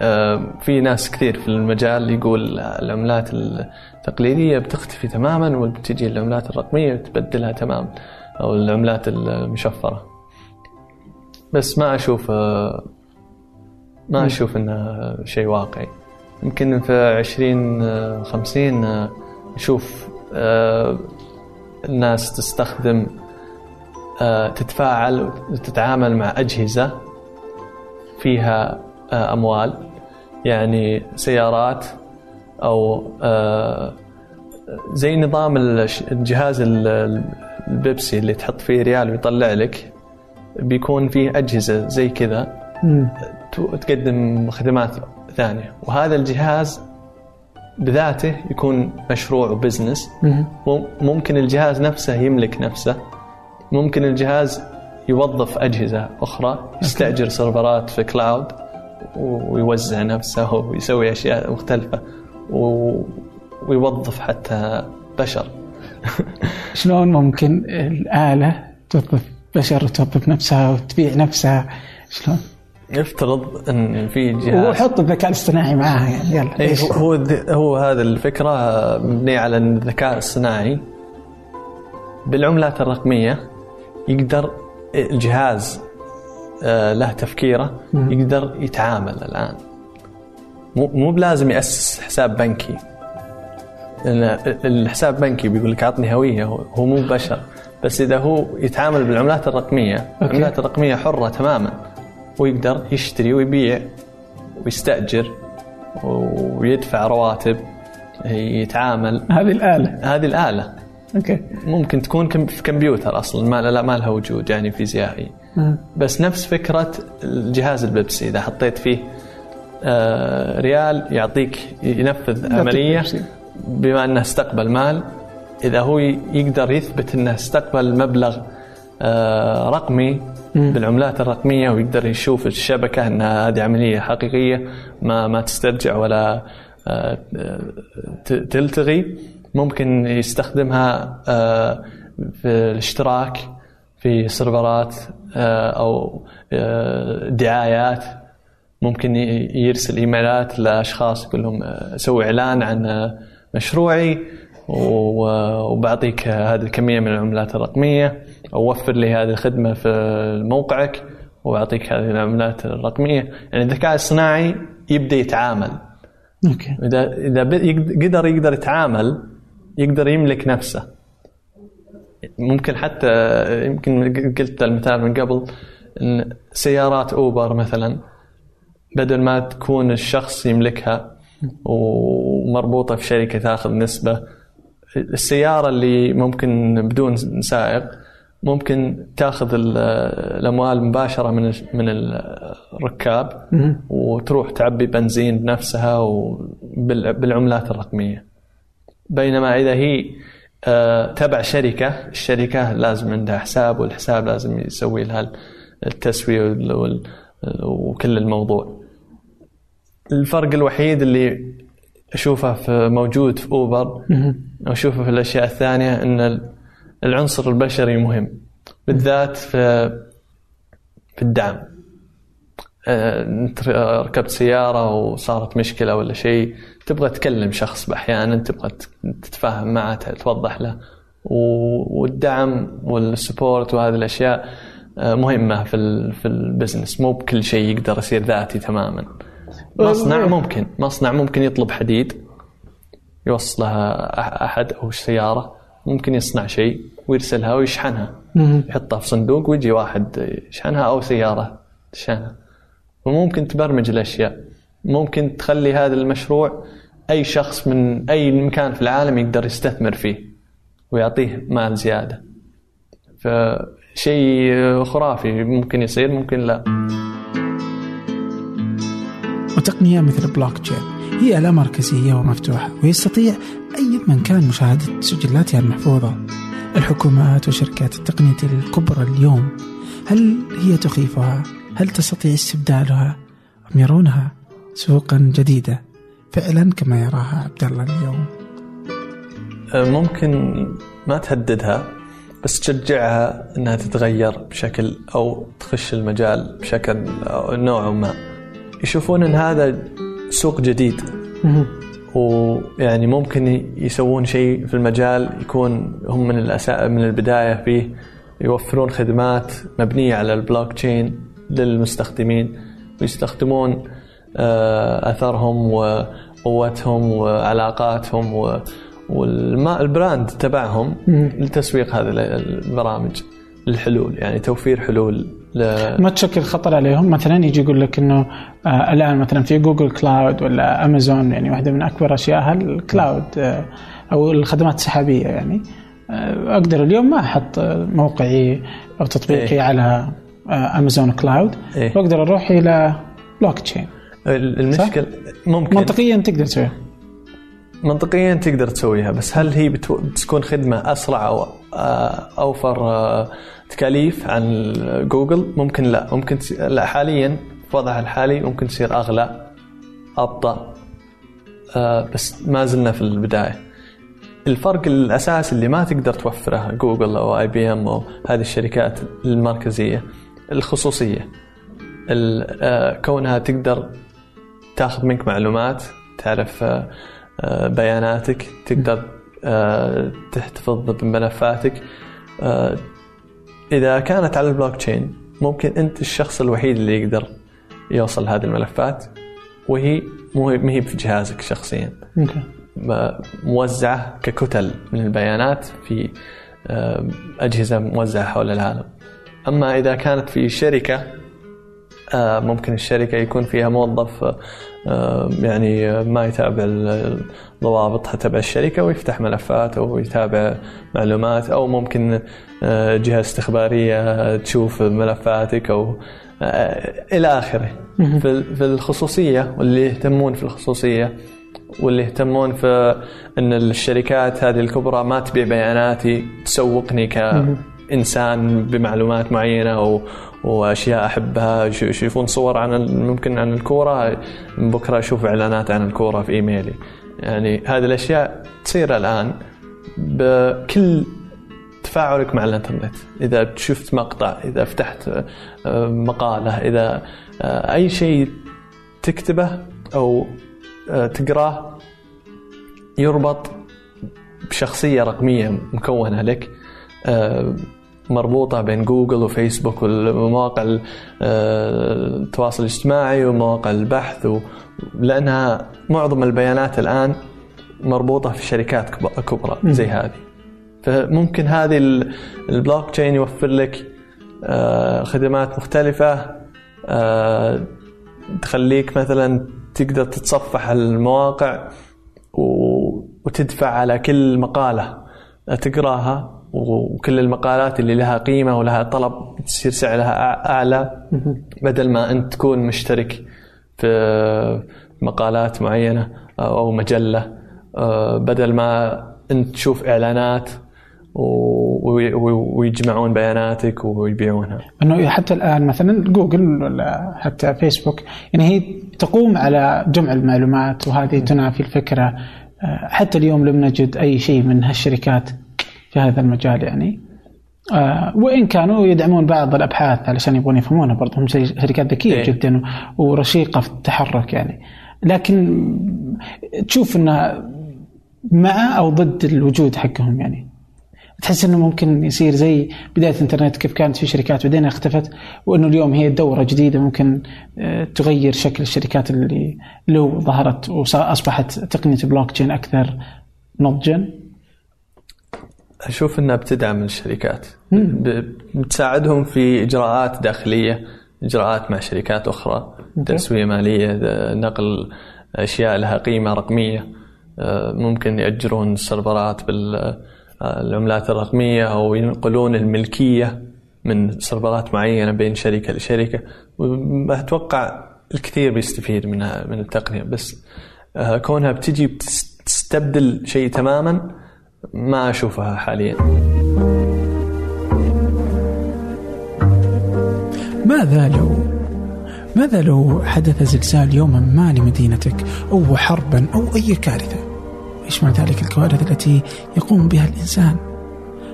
آه، في ناس كثير في المجال يقول العملات التقليدية بتختفي تماما وبتجي العملات الرقمية تبدلها تماما أو العملات المشفرة. بس ما أشوف آه، ما أشوف انه شيء واقعي. يمكن في 20 50 آه، نشوف الناس تستخدم آه، تتفاعل وتتعامل مع أجهزة فيها آه، أموال يعني سيارات أو آه، زي نظام الجهاز ال- البيبسي اللي تحط فيه ريال ويطلع لك بيكون فيه أجهزة زي كذا تقدم خدمات ثانية. وهذا الجهاز بذاته يكون مشروع و business مم. مم- ممكن الجهاز نفسه يملك نفسه. ممكن الجهاز يوظف أجهزة أخرى يستأجر سيرفرات في cloud ويوزع نفسه ويسوي أشياء مختلفة ويوظف حتى بشر. شلون ممكن الآلة توظف بشر وتوظف نفسها وتبيع نفسها؟ شلون؟ يفترض أن في جهاز. وحط الذكاء الاصطناعي معاها يعني يلا إيه،؟ هو هو هذا الفكرة مبنية على أن الذكاء الصناعي بالعملات الرقمية يقدر الجهاز آه، له تفكيره يقدر يتعامل الآن. مو مو بلازم يأسس حساب بنكي. الحساب بنكي بيقول لك عطني هوية هو مو بشر. بس إذا هو يتعامل بالعملات الرقمية العملات الرقمية حرة تماما. ويقدر يشتري ويبيع ويستأجر ويدفع رواتب يتعامل. هذه الآلة. هذه الآلة. أوكي. ممكن تكون في كمبيوتر أصلا ما لا ما لها وجود يعني فيزيائي. مم. بس نفس فكرة الجهاز البيبسي إذا حطيت فيه آه، ريال يعطيك ينفذ عملية بيبسي. بما أنه استقبل مال. إذا هو يقدر يثبت أنه استقبل مبلغ آه، رقمي بالعملات الرقمية ويقدر يشوف الشبكة أن هذه عملية حقيقية ما ما تسترجع ولا آه، تلتغي. ممكن يستخدمها آه، في الاشتراك في سيرفرات آه، أو دعايات. ممكن يرسل إيميلات لأشخاص يقول لهم سوي إعلان عن مشروعي وبعطيك هذه الكمية من العملات الرقمية. أو وفر لي هذه الخدمة في موقعك وأعطيك هذه العملات الرقمية. يعني الذكاء الصناعي يبدأ يتعامل. أوكي. إذا إذا قدر يقدر يتعامل يقدر يملك نفسه. ممكن حتى يمكن قلت المثال من قبل إن سيارات أوبر مثلا بدل ما تكون الشخص يملكها ومربوطة في شركة تاخذ نسبة السيارة اللي ممكن بدون سائق ممكن تاخذ ال- الأموال مباشرة من من الركاب وتروح تعبي بنزين بنفسها وبال- بالعملات الرقمية. بينما إذا هي آه، تبع شركة الشركة لازم عندها حساب والحساب لازم يسوي لها التسوية وكل الموضوع. الفرق الوحيد اللي أشوفه في موجود في أوبر واشوفه في الأشياء الثانية إن العنصر البشري مهم بالذات في في الدعم. آه، انت ركبت سيارة وصارت مشكلة ولا شيء تبغى تكلم شخص أحيانا تبغى تتفاهم معه توضح له. والدعم وال support وهذه الأشياء آه، مهمة في في ال business. مو بكل شيء يقدر يصير ذاتي تماما. مصنع ممكن مصنع ممكن يطلب حديد يوصلها أحد أو سيارة. ممكن يصنع شيء ويرسلها ويشحنها. يحطها في صندوق ويجي واحد يشحنها أو سيارة تشحنها. وممكن تبرمج الأشياء. ممكن تخلي هذا المشروع أي شخص من أي مكان في العالم يقدر يستثمر فيه ويعطيه مال زيادة. فشيء خرافي. ممكن يصير ممكن لا. وتقنية مثل بلوك تشين هي لا مركزية ومفتوحة ويستطيع أي من كان مشاهدة سجلاتها المحفوظة الحكومات وشركات التقنية الكبرى اليوم هل هي تخيفها؟ هل تستطيع استبدالها؟ أم يرونها سوقا جديدة فعلا كما يراها عبد الله اليوم؟ ممكن ما تهددها بس تشجعها إنها تتغير بشكل أو تخش المجال بشكل نوع ما يشوفون إن هذا سوق جديد. ويعني ممكن يسوون شيء في المجال يكون هم من الأسا... من البداية فيه يوفرون خدمات مبنية على البلوك تشين للمستخدمين ويستخدمون آه، أثرهم وقوتهم وعلاقاتهم وال brand تبعهم لتسويق هذه البرامج الحلول يعني توفير حلول ل... ما تشكل خطر عليهم؟ مثلا يجي يقول لك إنه آه الآن مثلا في جوجل cloud ولا امازون يعني واحدة من أكبر اشيائها ال cloud آه أو الخدمات السحابية يعني. آه أقدر اليوم ما أحط موقعي أو تطبيقي إيه؟ على آه امازون cloud إيه؟ وأقدر أروح إلى بلوك تشين المشكلة ممكن. منطقيا تقدر تسويها. منطقيا تقدر تسويها بس هل هي بتكون خدمة أسرع أو أوفر آه، تكاليف عن جوجل. ممكن لا ممكن لا حاليا في وضعها الحالي ممكن تصير أغلى أبطأ آه، بس ما زلنا في البداية. الفرق الاساسي اللي ما تقدر توفره جوجل أو اي بي ام أو هذه الشركات المركزية الخصوصية. كونها تقدر تاخذ منك معلومات تعرف بياناتك تقدر آه، تحتفظ بملفاتك. آه، إذا كانت على البلوك تشين ممكن أنت الشخص الوحيد اللي يقدر يوصل هذه الملفات وهي مو هي في جهازك شخصيا. موزعة ككتل من البيانات في آه، أجهزة موزعة حول العالم. أما إذا كانت في شركة ممكن الشركة يكون فيها موظف يعني ما يتابع الضوابط تبع الشركة ويفتح ملفات أو يتابع معلومات أو ممكن آه، جهة استخبارية تشوف ملفاتك أو آه، إلى آخره. في الخصوصية واللي يهتمون في الخصوصية واللي يهتمون في أن الشركات هذه الكبرى ما تبيع بياناتي تسوقني كإنسان بمعلومات معينة أو وأشياء أحبها يشوفون صور عن ممكن عن الكورة. بكرة أشوف إعلانات عن الكورة في إيميلي. يعني هذه الأشياء تصير الآن بكل تفاعلك مع الإنترنت. إذا شفت مقطع إذا فتحت آه، مقالة إذا آه، أي شيء تكتبه أو آه، تقراه يربط بشخصية رقمية مكونة لك. مربوطة بين جوجل وفيسبوك ومواقع التواصل الاجتماعي ومواقع البحث لأنها معظم البيانات الآن مربوطة في شركات كبرى زي هذه. فممكن هذه البلوك تشين يوفر لك آه، خدمات مختلفة آه، تخليك مثلا تقدر تتصفح المواقع وتدفع على كل مقالة تقراها. وكل المقالات اللي لها قيمة ولها طلب تصير سعرها أعلى. بدل ما أنت تكون مشترك في مقالات معينة أو مجلة آه، بدل ما أنت تشوف إعلانات ويجمعون بياناتك ويبيعونها. إنه حتى الآن مثلا جوجل ولا حتى فيسبوك يعني هي تقوم على جمع المعلومات وهذه تنافي الفكرة. آه، حتى اليوم لم نجد أي شيء من هالشركات. في هذا المجال يعني. آه وإن كانوا يدعمون بعض الأبحاث علشان يبغون يفهمونها برضه هم شركات ذكية إيه؟ جدا ورشيقة في التحرك يعني. لكن تشوف انه مع أو ضد الوجود حقهم يعني. تحس إنه ممكن يصير زي بداية الإنترنت كيف كانت في شركات بعدين اختفت وإنه اليوم هي دورة جديدة ممكن آه، تغير شكل الشركات اللي لو ظهرت واصبحت تقنية بلوك تشين أكثر نضجا. أشوف إنها بتدعم الشركات. بتساعدهم في إجراءات داخلية إجراءات مع شركات أخرى تسوية مالية نقل أشياء لها قيمة رقمية آه، ممكن يأجرون سيرفرات بالعملات الرقمية أو ينقلون الملكية من سيرفرات معينة بين شركة لشركة. وأتوقع الكثير بيستفيد منها من التقنية. بس آه، كونها بتجي بتستبدل شيء تماما ما أشوفها حاليا. ماذا لو ماذا لو حدث زلزال يوما ما لمدينتك أو حربا أو أي كارثة؟ إيش مع ذلك الكوارث التي يقوم بها الإنسان؟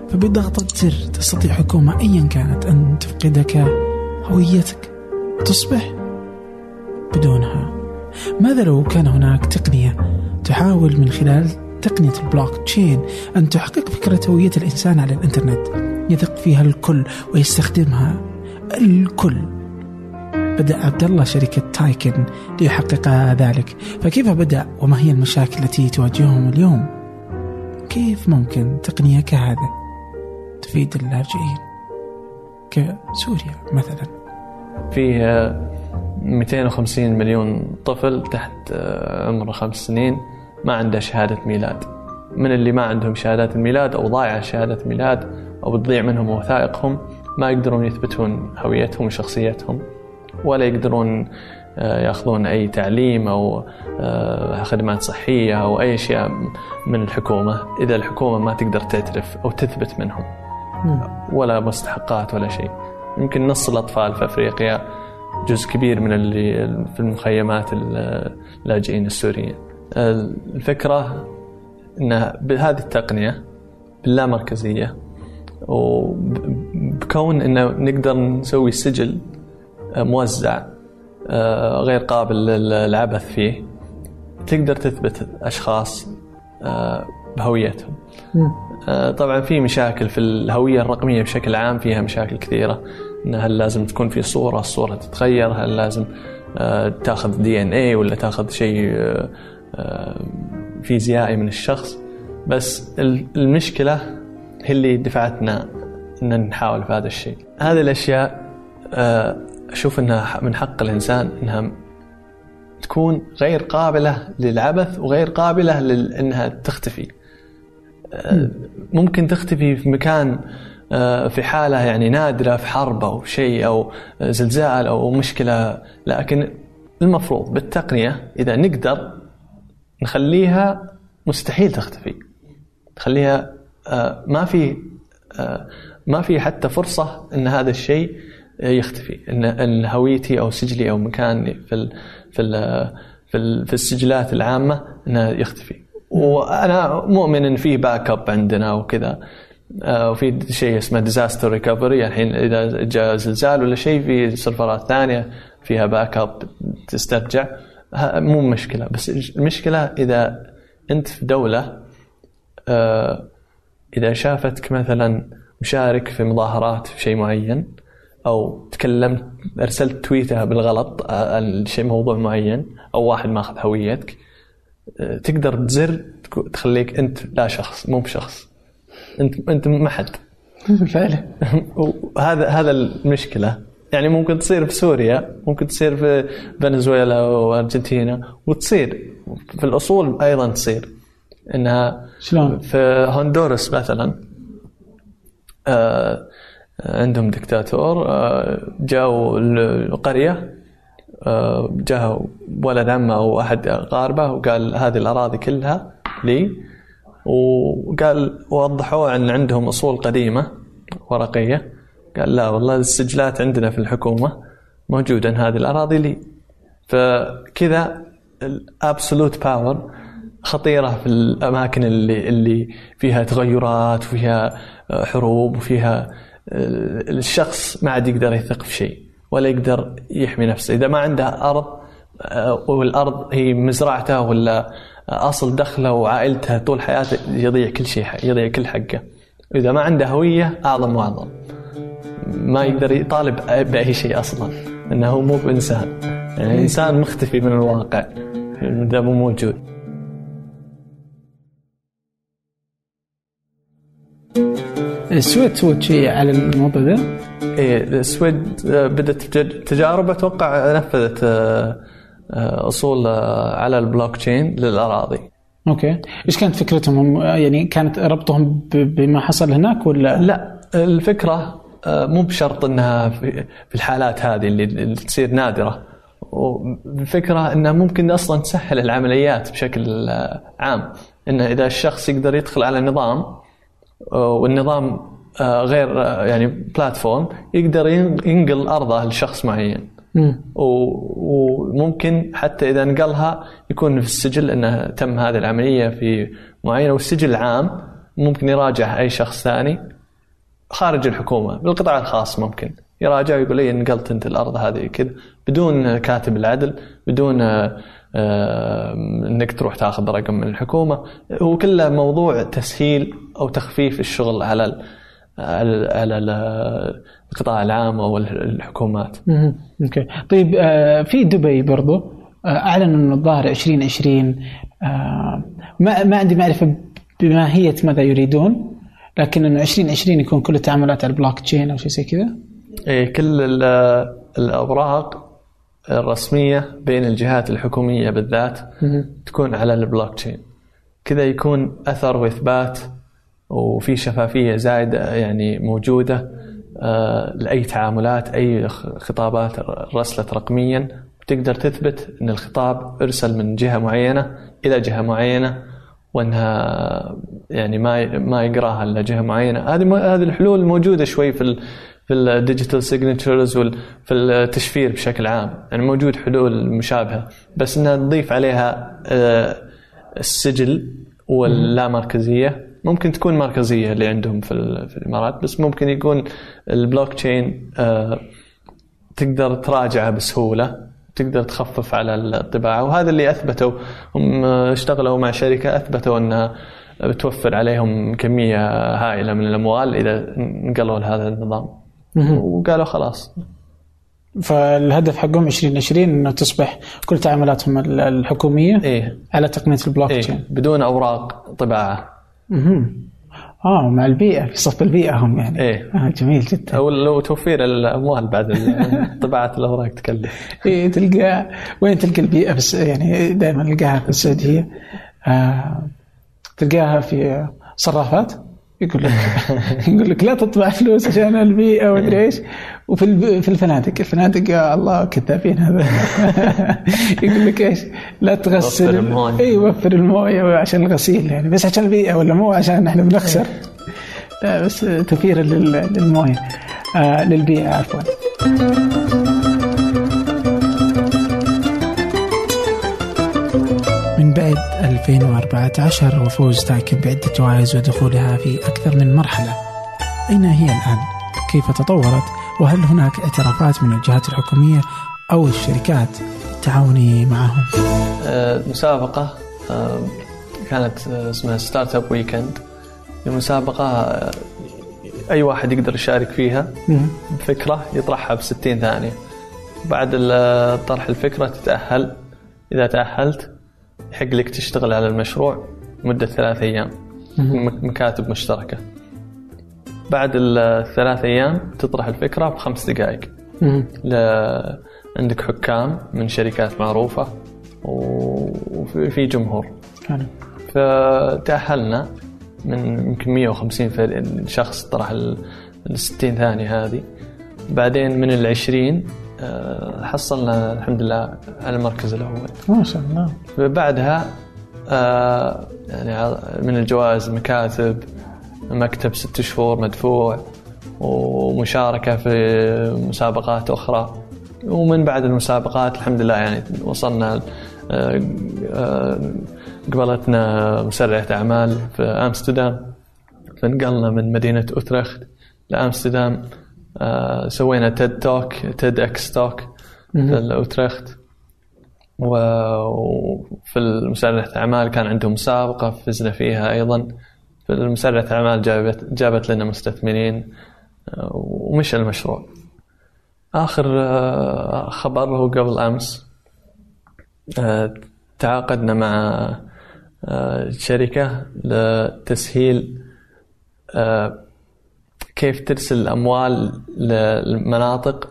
فبضغطة زر تستطيع حكومة أيا كانت أن تفقدك هويتك تصبح بدونها. ماذا لو كان هناك تقنية تحاول من خلال تقنية البلوك تشين أن تحقق فكرة هوية الإنسان على الإنترنت يثق فيها الكل ويستخدمها الكل. بدأ عبد الله شركة تايكن ليحقق ذلك. فكيف بدأ وما هي المشاكل التي تواجههم اليوم؟ كيف ممكن تقنية كهذا تفيد اللاجئين كسوريا مثلا؟ فيه 250 مليون طفل تحت عمر خمس سنين. ما عنده شهادة ميلاد. من اللي ما عندهم شهادات الميلاد أو ضايعة شهادة ميلاد أو بتضيع منهم وثائقهم ما يقدرون يثبتون هويتهم وشخصيتهم ولا يقدرون آه، ياخذون أي تعليم أو آه، خدمات صحية أو أي أشياء من الحكومة. إذا الحكومة ما تقدر تعترف أو تثبت منهم ولا مستحقات ولا شيء. يمكن نص الأطفال في أفريقيا جزء كبير من اللي في المخيمات اللاجئين السوريين. الفكرة إن بهذه التقنية باللامركزيه وبكون انه نقدر نسوي سجل آه، موزع آه، غير قابل للعبث فيه تقدر تثبت أشخاص آه، بهويتهم. طبعا في مشاكل في الهوية الرقمية بشكل عام فيها مشاكل كثيرة إن هل لازم تكون في صورة الصورة تتغير هل لازم تاخذ دي إن اي ولا تاخذ شيء فيزيائي من الشخص. بس المشكلة هي اللي دفعتنا إن نحاول في هذا الشيء. هذه الأشياء أشوف إنها من حق الإنسان إنها تكون غير قابلة للعبث وغير قابلة لانها تختفي. ممكن تختفي في مكان آه، في حالة يعني نادرة في حرب أو شيء أو زلزال أو مشكلة. لكن المفروض بالتقنية إذا نقدر نخليها مستحيل تختفي. نخليها آه، ما في آه، ما في حتى فرصة أن هذا الشيء يختفي إن إن هويتي أو سجلي أو مكاني في ال في ال في, ال في السجلات العامة إنه يختفي. وأنا مؤمن إن في backup عندنا وكذا. آه، وفي شيء اسمه disaster recovery الحين إذا جاء زلزال ولا شيء في سيرفرات ثانية فيها backup تسترجع. مو مشكلة. بس المشكلة إذا أنت في دولة آه، إذا شافتك مثلا مشارك في مظاهرات في شيء معين أو تكلمت أرسلت تويته بالغلط عن شيء موضوع معين أو واحد ماخذ هويتك تقدر تزر تخليك أنت لا شخص مو بشخص. أنت أنت ما حد. فعلا. وهذا هذا المشكلة. يعني ممكن تصير في سوريا ممكن تصير في فنزويلا وأرجنتينا وتصير. في الأصول أيضا تصير. إنها شلون؟ في هندورس مثلا آه عندهم دكتاتور آه، جاءوا القرية آه، جاء ولد عمه أو أحد أقاربه وقال هذه الأراضي كلها لي. وقال وضحوا أن عندهم أصول قديمة ورقية. قال لا والله السجلات عندنا في الحكومة موجودة أن هذه الأراضي لي. فكذا ال absolute power خطيرة في الأماكن اللي اللي فيها تغيرات وفيها حروب وفيها الشخص ما عاد يقدر يثق في شيء ولا يقدر يحمي نفسه. إذا ما عنده أرض آه، والأرض هي مزرعته ولا أصل دخله وعائلته طول حياته يضيع كل شيء يضيع كل حقه. واذا ما عنده هوية أعظم وأعظم. ما يقدر يطالب بأي شيء أصلا إنه هو مو بإنسان. يعني إنسان مختفي من الواقع إذا مو موجود. السويد سوت شيء على الموضوع ده؟ إيه السويد آه، بدأت تجارب أتوقع نفذت آه، آه، أصول على البلوك تشين للأراضي. أوكي. إيش كانت فكرتهم؟ يعني كانت ربطهم بما حصل هناك ولا؟ لا الفكرة مو بشرط إنها في الحالات هذه اللي تصير نادرة. والفكرة انها ممكن أصلا تسهل العمليات بشكل عام. إنه إذا الشخص يقدر يدخل على نظام والنظام آه، غير آه، يعني بلاتفورم يقدر ينقل أرضه لشخص معين. وممكن حتى إذا نقلها يكون في السجل إنه تم هذه العملية في معينة. والسجل العام ممكن يراجع أي شخص ثاني. خارج الحكومة بالقطاع الخاص ممكن. يراجع ويقول لي نقلت انت الأرض هذه كذا. بدون كاتب العدل بدون آه، انك تروح تاخذ رقم من الحكومة. هو كله موضوع تسهيل أو تخفيف الشغل على على القطاع العام أو الحكومات. okay. طيب آه، في دبي برضو آه، اعلنوا انه الظاهر 2020 ما ما عندي معرفة بماهية ماذا يريدون. لكن إنه 2020 يكون كل التعاملات على البلوك تشين أو شيء زي كذا. إيه كل الأوراق الرسمية بين الجهات الحكومية بالذات تكون على البلوك تشين كذا يكون أثر وإثبات وفي شفافية زايدة يعني موجودة آه، لأي تعاملات أي خطابات رسلت رقميا تقدر تثبت إن الخطاب إرسل من جهة معينة إلى جهة معينة وإنها يعني ما ما يقراها إلا جهة معينة. هذه هذه الحلول موجودة شوي في في ال digital signatures وفي التشفير بشكل عام. يعني موجود حلول مشابهة. بس إنها تضيف عليها آه، السجل واللامركزية. ممكن تكون مركزية اللي عندهم في, في الإمارات بس ممكن يكون البلوك تشين آه، تقدر تراجعه بسهولة. تقدر تخفف على الطباعة وهذا اللي أثبتوا هم اشتغلوا مع شركة أثبتوا انها بتوفر عليهم كمية هائلة من الأموال إذا نقلوا لهذا النظام. وقالوا خلاص فالهدف حقهم 2020 إنه تصبح كل تعاملاتهم الحكومية إيه؟ على تقنية البلوك تشين إيه؟ بدون أوراق طباعة أها آه مع البيئة في صف البيئة هم يعني. إيه. آه جميل جدا. أو لو توفير الأموال بعد طباعه الاوراق تكلف إيه تلقى وين تلقى البيئة بس يعني دائما نلقاها في السعودية؟ آه تلقاها في صرافات؟ يقول لك يقول لك لا تطبع فلوس عشان البيئة ومدري إيش. وفي في الفنادق. الفنادق يا الله كذابين هذا. يقول لك إيش؟ لا تغسل. الموية. إي وفر الموية عشان الغسيل يعني. بس عشان البيئة ولا مو؟ عشان إحنا بنخسر. لا بس توفير للموية. آه للبيئة عفوا. بعد 2014 وفوز تاكن بعدة جوائز ودخولها في أكثر من مرحلة أين هي الآن؟ كيف تطورت؟ وهل هناك اعتراف من الجهات الحكومية أو الشركات التعاون معهم؟ مسابقة آه، كانت آه، اسمها Startup Weekend المسابقة أي واحد يقدر يشارك فيها بفكرة يطرحها ب 60 ثانية بعد طرح الفكرة تتأهل إذا تأهلت يحق لك تشتغل على المشروع مدة ثلاث أيام. مكاتب مشتركة. بعد الثلاث أيام تطرح الفكرة بخمس دقائق. ل... عندك حكام من شركات معروفة وفي جمهور. حلو. فتأهلنا من يمكن 150 شخص طرح ال 60 ثانية هذه. بعدين من ال 20 آه، حصلنا الحمد لله على المركز الأول. ما شاء الله. بعدها آه، يعني من الجوائز مكاتب مكتب ست شهور مدفوع ومشاركة في مسابقات أخرى. ومن بعد المسابقات الحمد لله يعني وصلنا آه، قبلتنا مسرعة أعمال في أمستردام. فنقلنا من مدينة أوترخت لأمستردام. آه، سوينا تيد توك تيد إكس توك في الأوترخت. وفي المساعدة أعمال كان عندهم مسابقة فزنا فيها أيضا. فالمسرعة أعمال جابت جابت لنا مستثمرين آه، ومشى المشروع. آخر آه، خبر هو قبل أمس. آه، تعاقدنا مع شركة لتسهيل كيف ترسل اموال للمناطق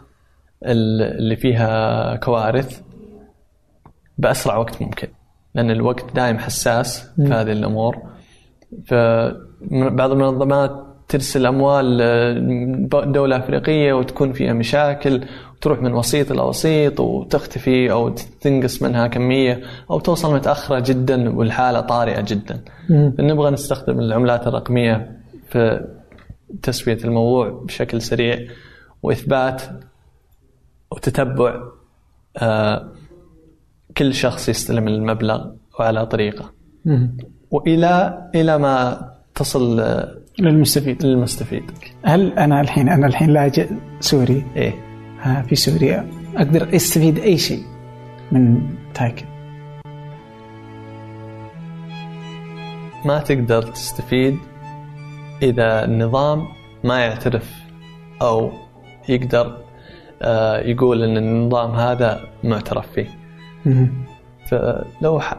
اللي فيها كوارث بأسرع وقت ممكن. لأن الوقت دائم حساس في هذه الأمور. فبعض المنظمات ترسل أموال دولة أفريقية وتكون فيها مشاكل وتروح من وسيط إلى وسيط وتختفي أو تنقص منها كمية أو توصل متأخرة جدا والحالة طارئة جدا. نبغى نستخدم العملات الرقمية في تسوية الموضوع بشكل سريع وإثبات وتتبع آه، كل شخص يستلم المبلغ وعلى طريقة. وإلى إلى ما تصل للمستفيد. للمستفيد. هل أنا الحين أنا الحين لاجئ سوري؟ إيه. في سوريا أقدر أستفيد أي شيء من تايكن؟ ما تقدر تستفيد إذا النظام ما يعترف أو يقدر آه، يقول إن النظام هذا معترف فيه. فلو ح...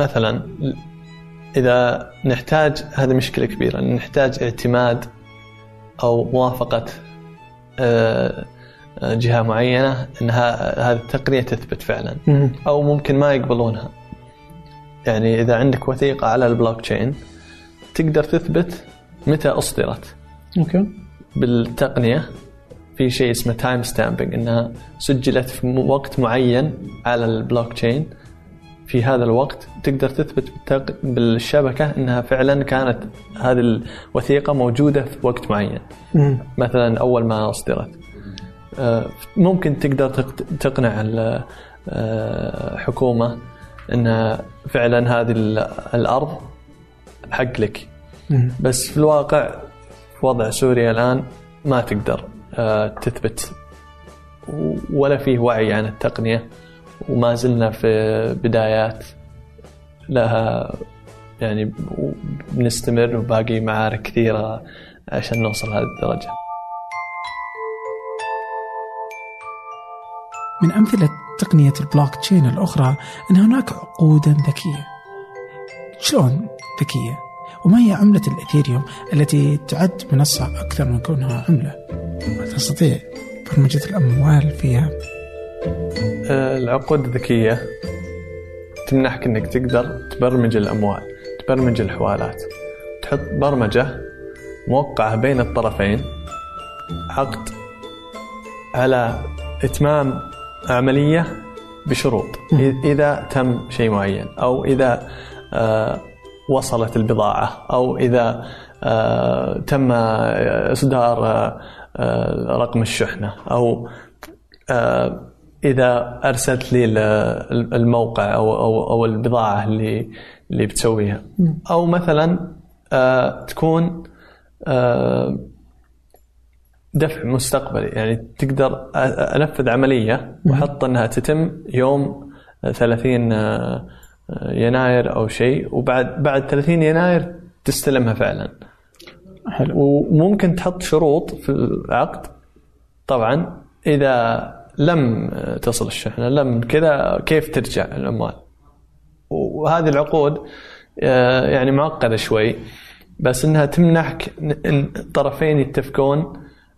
مثلا إذا نحتاج هذه مشكلة كبيرة نحتاج اعتماد أو موافقة آه، جهة معينة انها هذه التقنية تثبت فعلا. أو ممكن ما يقبلونها. يعني إذا عندك وثيقة على البلوك تشين تقدر تثبت متى أصدرت okay بالتقنية في شيء اسمه time stamping إنها سجلت في وقت معين على البلوك تشين في هذا الوقت تقدر تثبت بالشبكة إنها فعلا كانت هذه الوثيقة موجودة في وقت معين. مثلا أول ما أصدرت. آه، ممكن تقدر تقنع الحكومة آه، ان فعلا هذه الأرض حق لك. بس في الواقع في وضع سوريا الآن ما تقدر آه، تثبت ولا فيه وعي عن التقنية وما زلنا في بدايات لها يعني بنستمر وباقي معارك كثيرة عشان نوصل هذه الدرجة. من أمثلة تقنية البلوك تشين الأخرى أن هناك عقودا ذكية. شلون؟ ذكية؟ وما هي عملة الإثيريوم التي تعد منصة أكثر من كونها عملة؟ وتستطيع برمجة الأموال فيها. العقود الذكية تمنحك إنك تقدر تبرمج الأموال تبرمج الحوالات. تحط برمجة موقعة بين الطرفين عقد على إتمام عملية بشروط إذا تم شيء معين أو إذا آه، وصلت البضاعة أو إذا آه، تم إصدار آه، رقم الشحنة أو إذا أرسلت لي الموقع أو أو أو البضاعة اللي اللي بتسويها. أو مثلا آه تكون آه دفع مستقبلي يعني تقدر أنفذ عملية وأحط إنها تتم يوم 30 آه، يناير أو شيء وبعد بعد 30 يناير تستلمها فعلا. حلو. وممكن تحط شروط في العقد. طبعا إذا لم تصل الشحنة لم كذا كيف ترجع الأموال؟ وهذه العقود آه، يعني معقدة شوي بس إنها تمنحك الطرفين يتفقون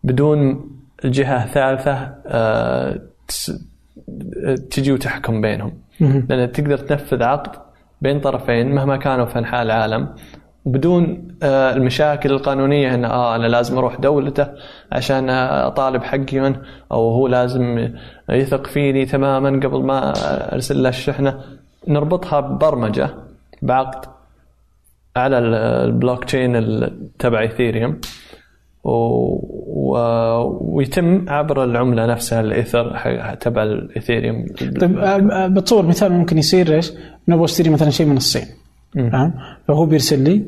بدون جهة ثالثة آه، تجي وتحكم بينهم. لأن تقدر تنفذ عقد بين طرفين مهما كانوا في أنحاء العالم. بدون آه، المشاكل القانونية إن آه أنا لازم أروح دولته عشان أطالب حقي منه أو هو لازم يثق فيني تماما قبل ما أرسل له الشحنة. نربطها ببرمجة بعقد على البلوك تشين تبع إيثيريوم. و... ويتم عبر العملة نفسها الإيثر تبع الإيثيريوم طيب آه، بتصور مثال ممكن يصير إيش؟ نبغى أشتري مثلا شيء من الصين فاهم؟ فهو بيرسل لي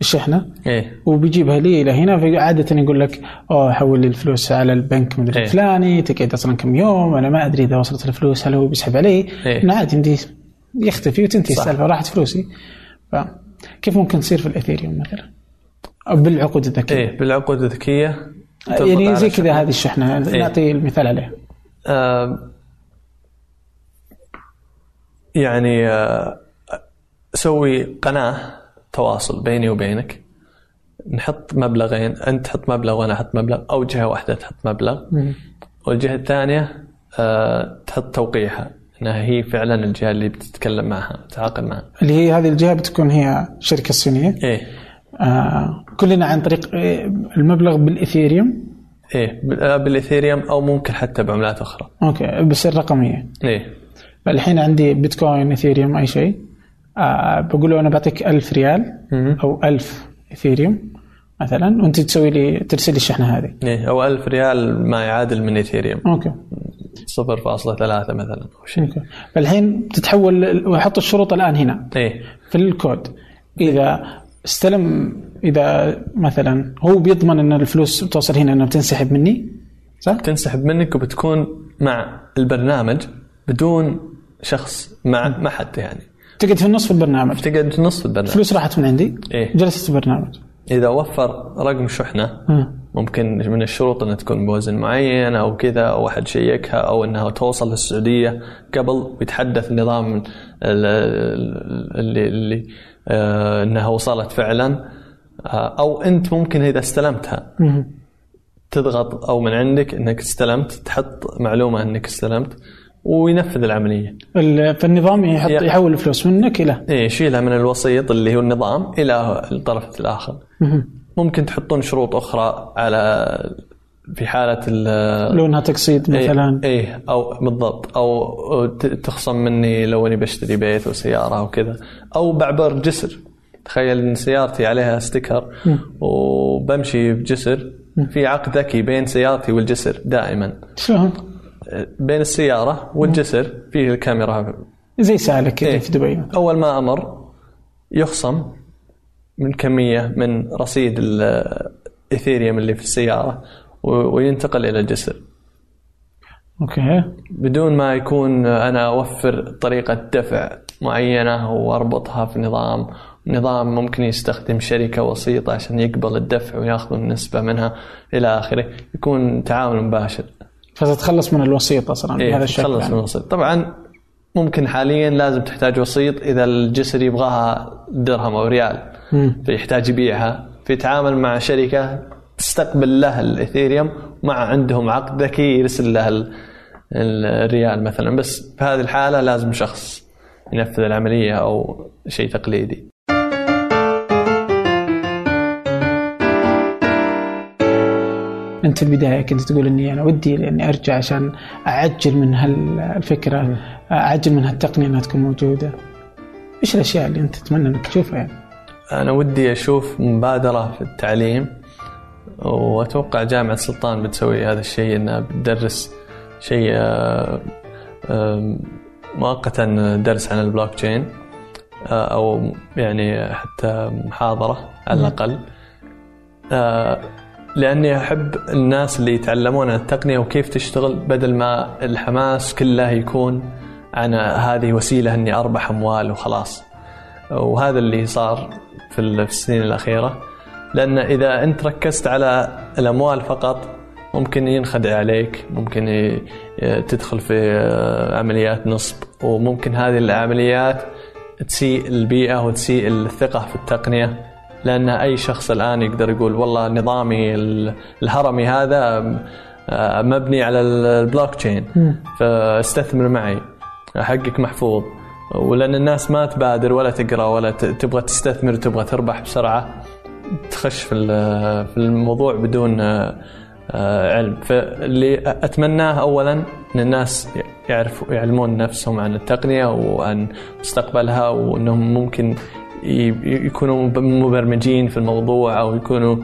الشحنه إيه؟ وبيجيبها لي إلى هنا فعاده يقول لك أوه حول لي الفلوس على البنك مدري إيه؟ الفلاني تقعد أصلا كم يوم أنا ما أدري إذا وصلت الفلوس هل هو بيسحب علي؟ إيه؟ عادي يمدي يختفي وتنتهي السالفة راحت فلوسي كيف ممكن تصير في الاثيريوم مثلا؟ أو بالعقود الذكية. إيه بالعقود الذكية. تربط يعني زي كذا. هذه الشحنة. إيه. نعطي المثال عليها. آه، يعني آه، سوي قناة تواصل بيني وبينك. نحط مبلغين أنت تحط مبلغ وأنا أحط مبلغ أو جهة واحدة تحط مبلغ. مم. والجهة الثانية آه، تحط توقيعها. أنها هي فعلا الجهة اللي بتتكلم معها تتعاقد معها. اللي هي هذه الجهة بتكون هي الشركة الصينيه إيه. آه كلنا عن طريق آه، المبلغ بالإثيريوم؟ بال- آه، بالإثيريوم أو ممكن حتى بعملات أخرى. okay بس الرقميه إيه. الحين عندي بيتكوين إثيريوم أي شيء. آه بقول له أنا بعطيك 1000 ريال. أو 1000 إثيريوم مثلا وأنت تسوي لي ترسل لي الشحنة هذه. إيه أو ألف ريال ما يعادل من إثيريوم. okay. 0.3 مثلا أو شيء. okay. فالحين تتحول ويحط الشروط الآن هنا. إيه. في الكود. إذا استلم إذا مثلا هو بيضمن إن الفلوس توصل هنا انها بتنسحب مني صح؟ تنسحب منك وبتكون مع البرنامج بدون شخص مع ما حد يعني تقعد في النص في البرنامج تقعد في نص البرنامج فلوس راحت من عندي إيه. جلست في البرنامج إذا وفر رقم شحنة آه. ممكن من الشروط انها تكون بوزن معين أو كذا أو أحد شيكها أو إنها توصل للسعودية قبل النظام ال- ال- اللي اللي إنها وصلت فعلا آه، أو أنت ممكن إذا استلمتها. تضغط أو من عندك إنك استلمت تحط معلومة إنك استلمت وينفذ العملية ال- فالنظام يحط يحول الفلوس منك إلى إيه يشيلها من الوسيط اللي هو النظام إلى الطرف الآخر. ممكن تحطون شروط أخرى على في حالة ال لو انها تقسيط مثلا. إيه, إيه أو بالضبط أو تخصم مني لو أني بشتري بيت وسيارة وكذا أو بعبر جسر. تخيل إن سيارتي عليها sticker وبمشي بجسر في عقد ذكي بين سيارتي والجسر دائما. شلون؟ بين السيارة والجسر فيه الكاميرا. زي سالك إيه. في دبي. أول ما أمر يخصم من كمية من رصيد الاثيريوم اللي في السيارة. وينتقل إلى الجسر. أوكي. بدون ما يكون أنا أوفر طريقة دفع معينة وأربطها في نظام نظام ممكن يستخدم شركة وسيطة عشان يقبل الدفع وياخذون نسبه منها إلى آخره. يكون تعامل مباشر. فتتخلص من الوسيط أصلا إيه بهذا الشكل تخلص من يعني. الوسيط طبعا ممكن حاليا لازم تحتاج وسيط. إذا الجسر يبغاها درهم أو ريال مم. فيحتاج يبيعها. فيتعامل مع شركة تستقبل له الاثيريوم مع عندهم عقد ذكي يرسل له ال- الريال مثلا بس في هذه الحالة لازم شخص ينفذ العملية أو شيء تقليدي أنت في البداية كنت تقول إني أنا ودي إني أرجع عشان أعجل من هالفكرة أعجل من هالتقنية إنها تكون موجودة. إيش الأشياء اللي أنت تتمنى إنك تشوفها يعني؟ أنا ودي أشوف مبادرة في التعليم وأتوقع جامعة سلطان بتسوي هذا الشيء إنها بتدرس شيء آه، آه، مؤقتا درس عن البلوك تشين آه، أو يعني حتى محاضرة على الأقل. لأني أحب الناس اللي يتعلمون عن التقنية وكيف تشتغل بدل ما الحماس كله يكون عن هذه وسيلة إني أربح أموال وخلاص. وهذا اللي صار في ال- في السنين الأخيرة. لأن إذا أنت ركزت على الأموال فقط ممكن ينخدع عليك ممكن تدخل في آه، عمليات نصب وممكن هذه العمليات تسيء البيئة وتسيء الثقة في التقنية. لأن أي شخص الآن يقدر يقول والله نظامي ال- الهرمي هذا آه، مبني على ال- البلوك تشين فاستثمر معي حقك محفوظ. ولأن الناس ما تبادر ولا تقرأ ولا تبغى تستثمر وتبغى تربح بسرعة. تخش في في الموضوع بدون آه، آه، علم. فاللي أتمناه اولا إن الناس يعرفوا يعلمون نفسهم عن التقنية وعن مستقبلها وإنهم ممكن يكونوا مبرمجين في الموضوع أو يكونوا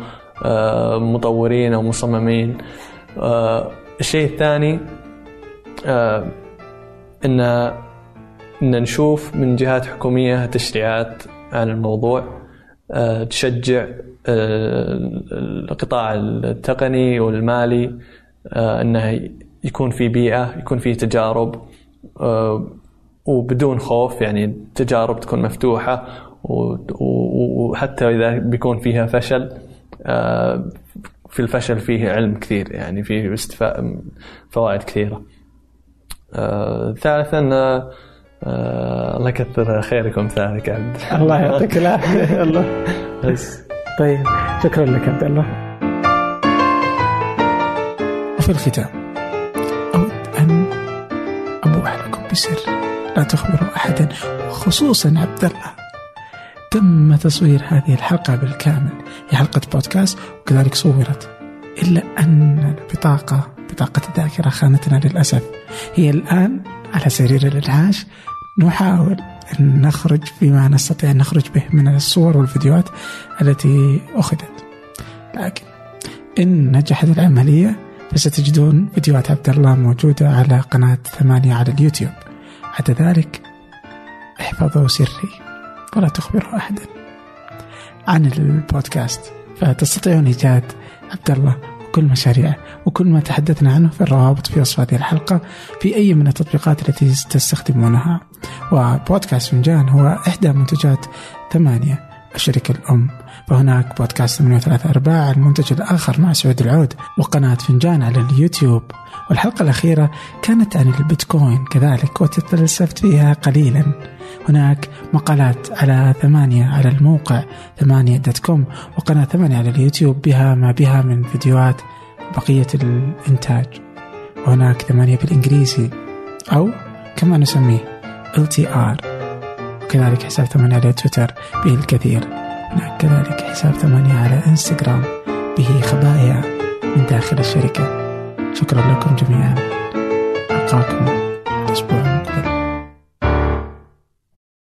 آه، مطورين أو مصممين. الشيء الثاني إن إن نشوف من جهات حكومية تشريعات عن الموضوع. تشجع آه، القطاع التقني والمالي آه، إنه يكون في بيئة يكون في تجارب آه، وبدون خوف يعني تجارب تكون مفتوحة وحتى إذا بيكون فيها فشل آه، في الفشل فيه علم كثير يعني فيه فوائد كثيرة. آه، الله يكثر خيركم ثاني عبد. الله يعطيك العافية الله. بس. طيب شكرا لك عبد الله. وفي الختام أود أن أبوح لكم بسر. لا تخبروا أحدا خصوصا عبد الله. تم تصوير هذه الحلقة بالكامل هي حلقة بودكاست وكذلك صورت إلا أن البطاقة بطاقة الذاكرة خانتنا للأسف. هي الآن على سرير الإنعاش نحاول أن نخرج بما نستطيع أن نخرج به من الصور والفيديوهات التي أخذت. لكن إن نجحت العملية فستجدون فيديوهات عبد الله موجودة على قناة ثمانية على اليوتيوب. عدا ذلك احفظوا سري ولا تخبروا أحدا عن البودكاست. فتستطيعون إيجاد عبد الله وكل مشاريعه وكل ما تحدثنا عنه في الروابط في وصف هذه الحلقة في أي من التطبيقات التي تستخدمونها. وبودكاست فنجان هو إحدى منتجات ثمانية. الشركة الأم فهناك بودكاست 8 أرباع المنتج الآخر مع سعود العود وقناة فنجان على اليوتيوب. والحلقة الأخيرة كانت عن البيتكوين كذلك وتفلسفت فيها قليلا. هناك مقالات على ثمانية على الموقع ثمانية dot com وقناة ثمانية على اليوتيوب بها ما بها من فيديوهات بقية الإنتاج. وهناك ثمانية بالإنجليزي أو كما نسميه LTR وكذلك حساب ثمانية على تويتر به الكثير هناك كذلك حساب ثمانية على إنستغرام به خبايا من داخل الشركة. شكرا لكم جميعا. ألقاكم الأسبوع المقبل.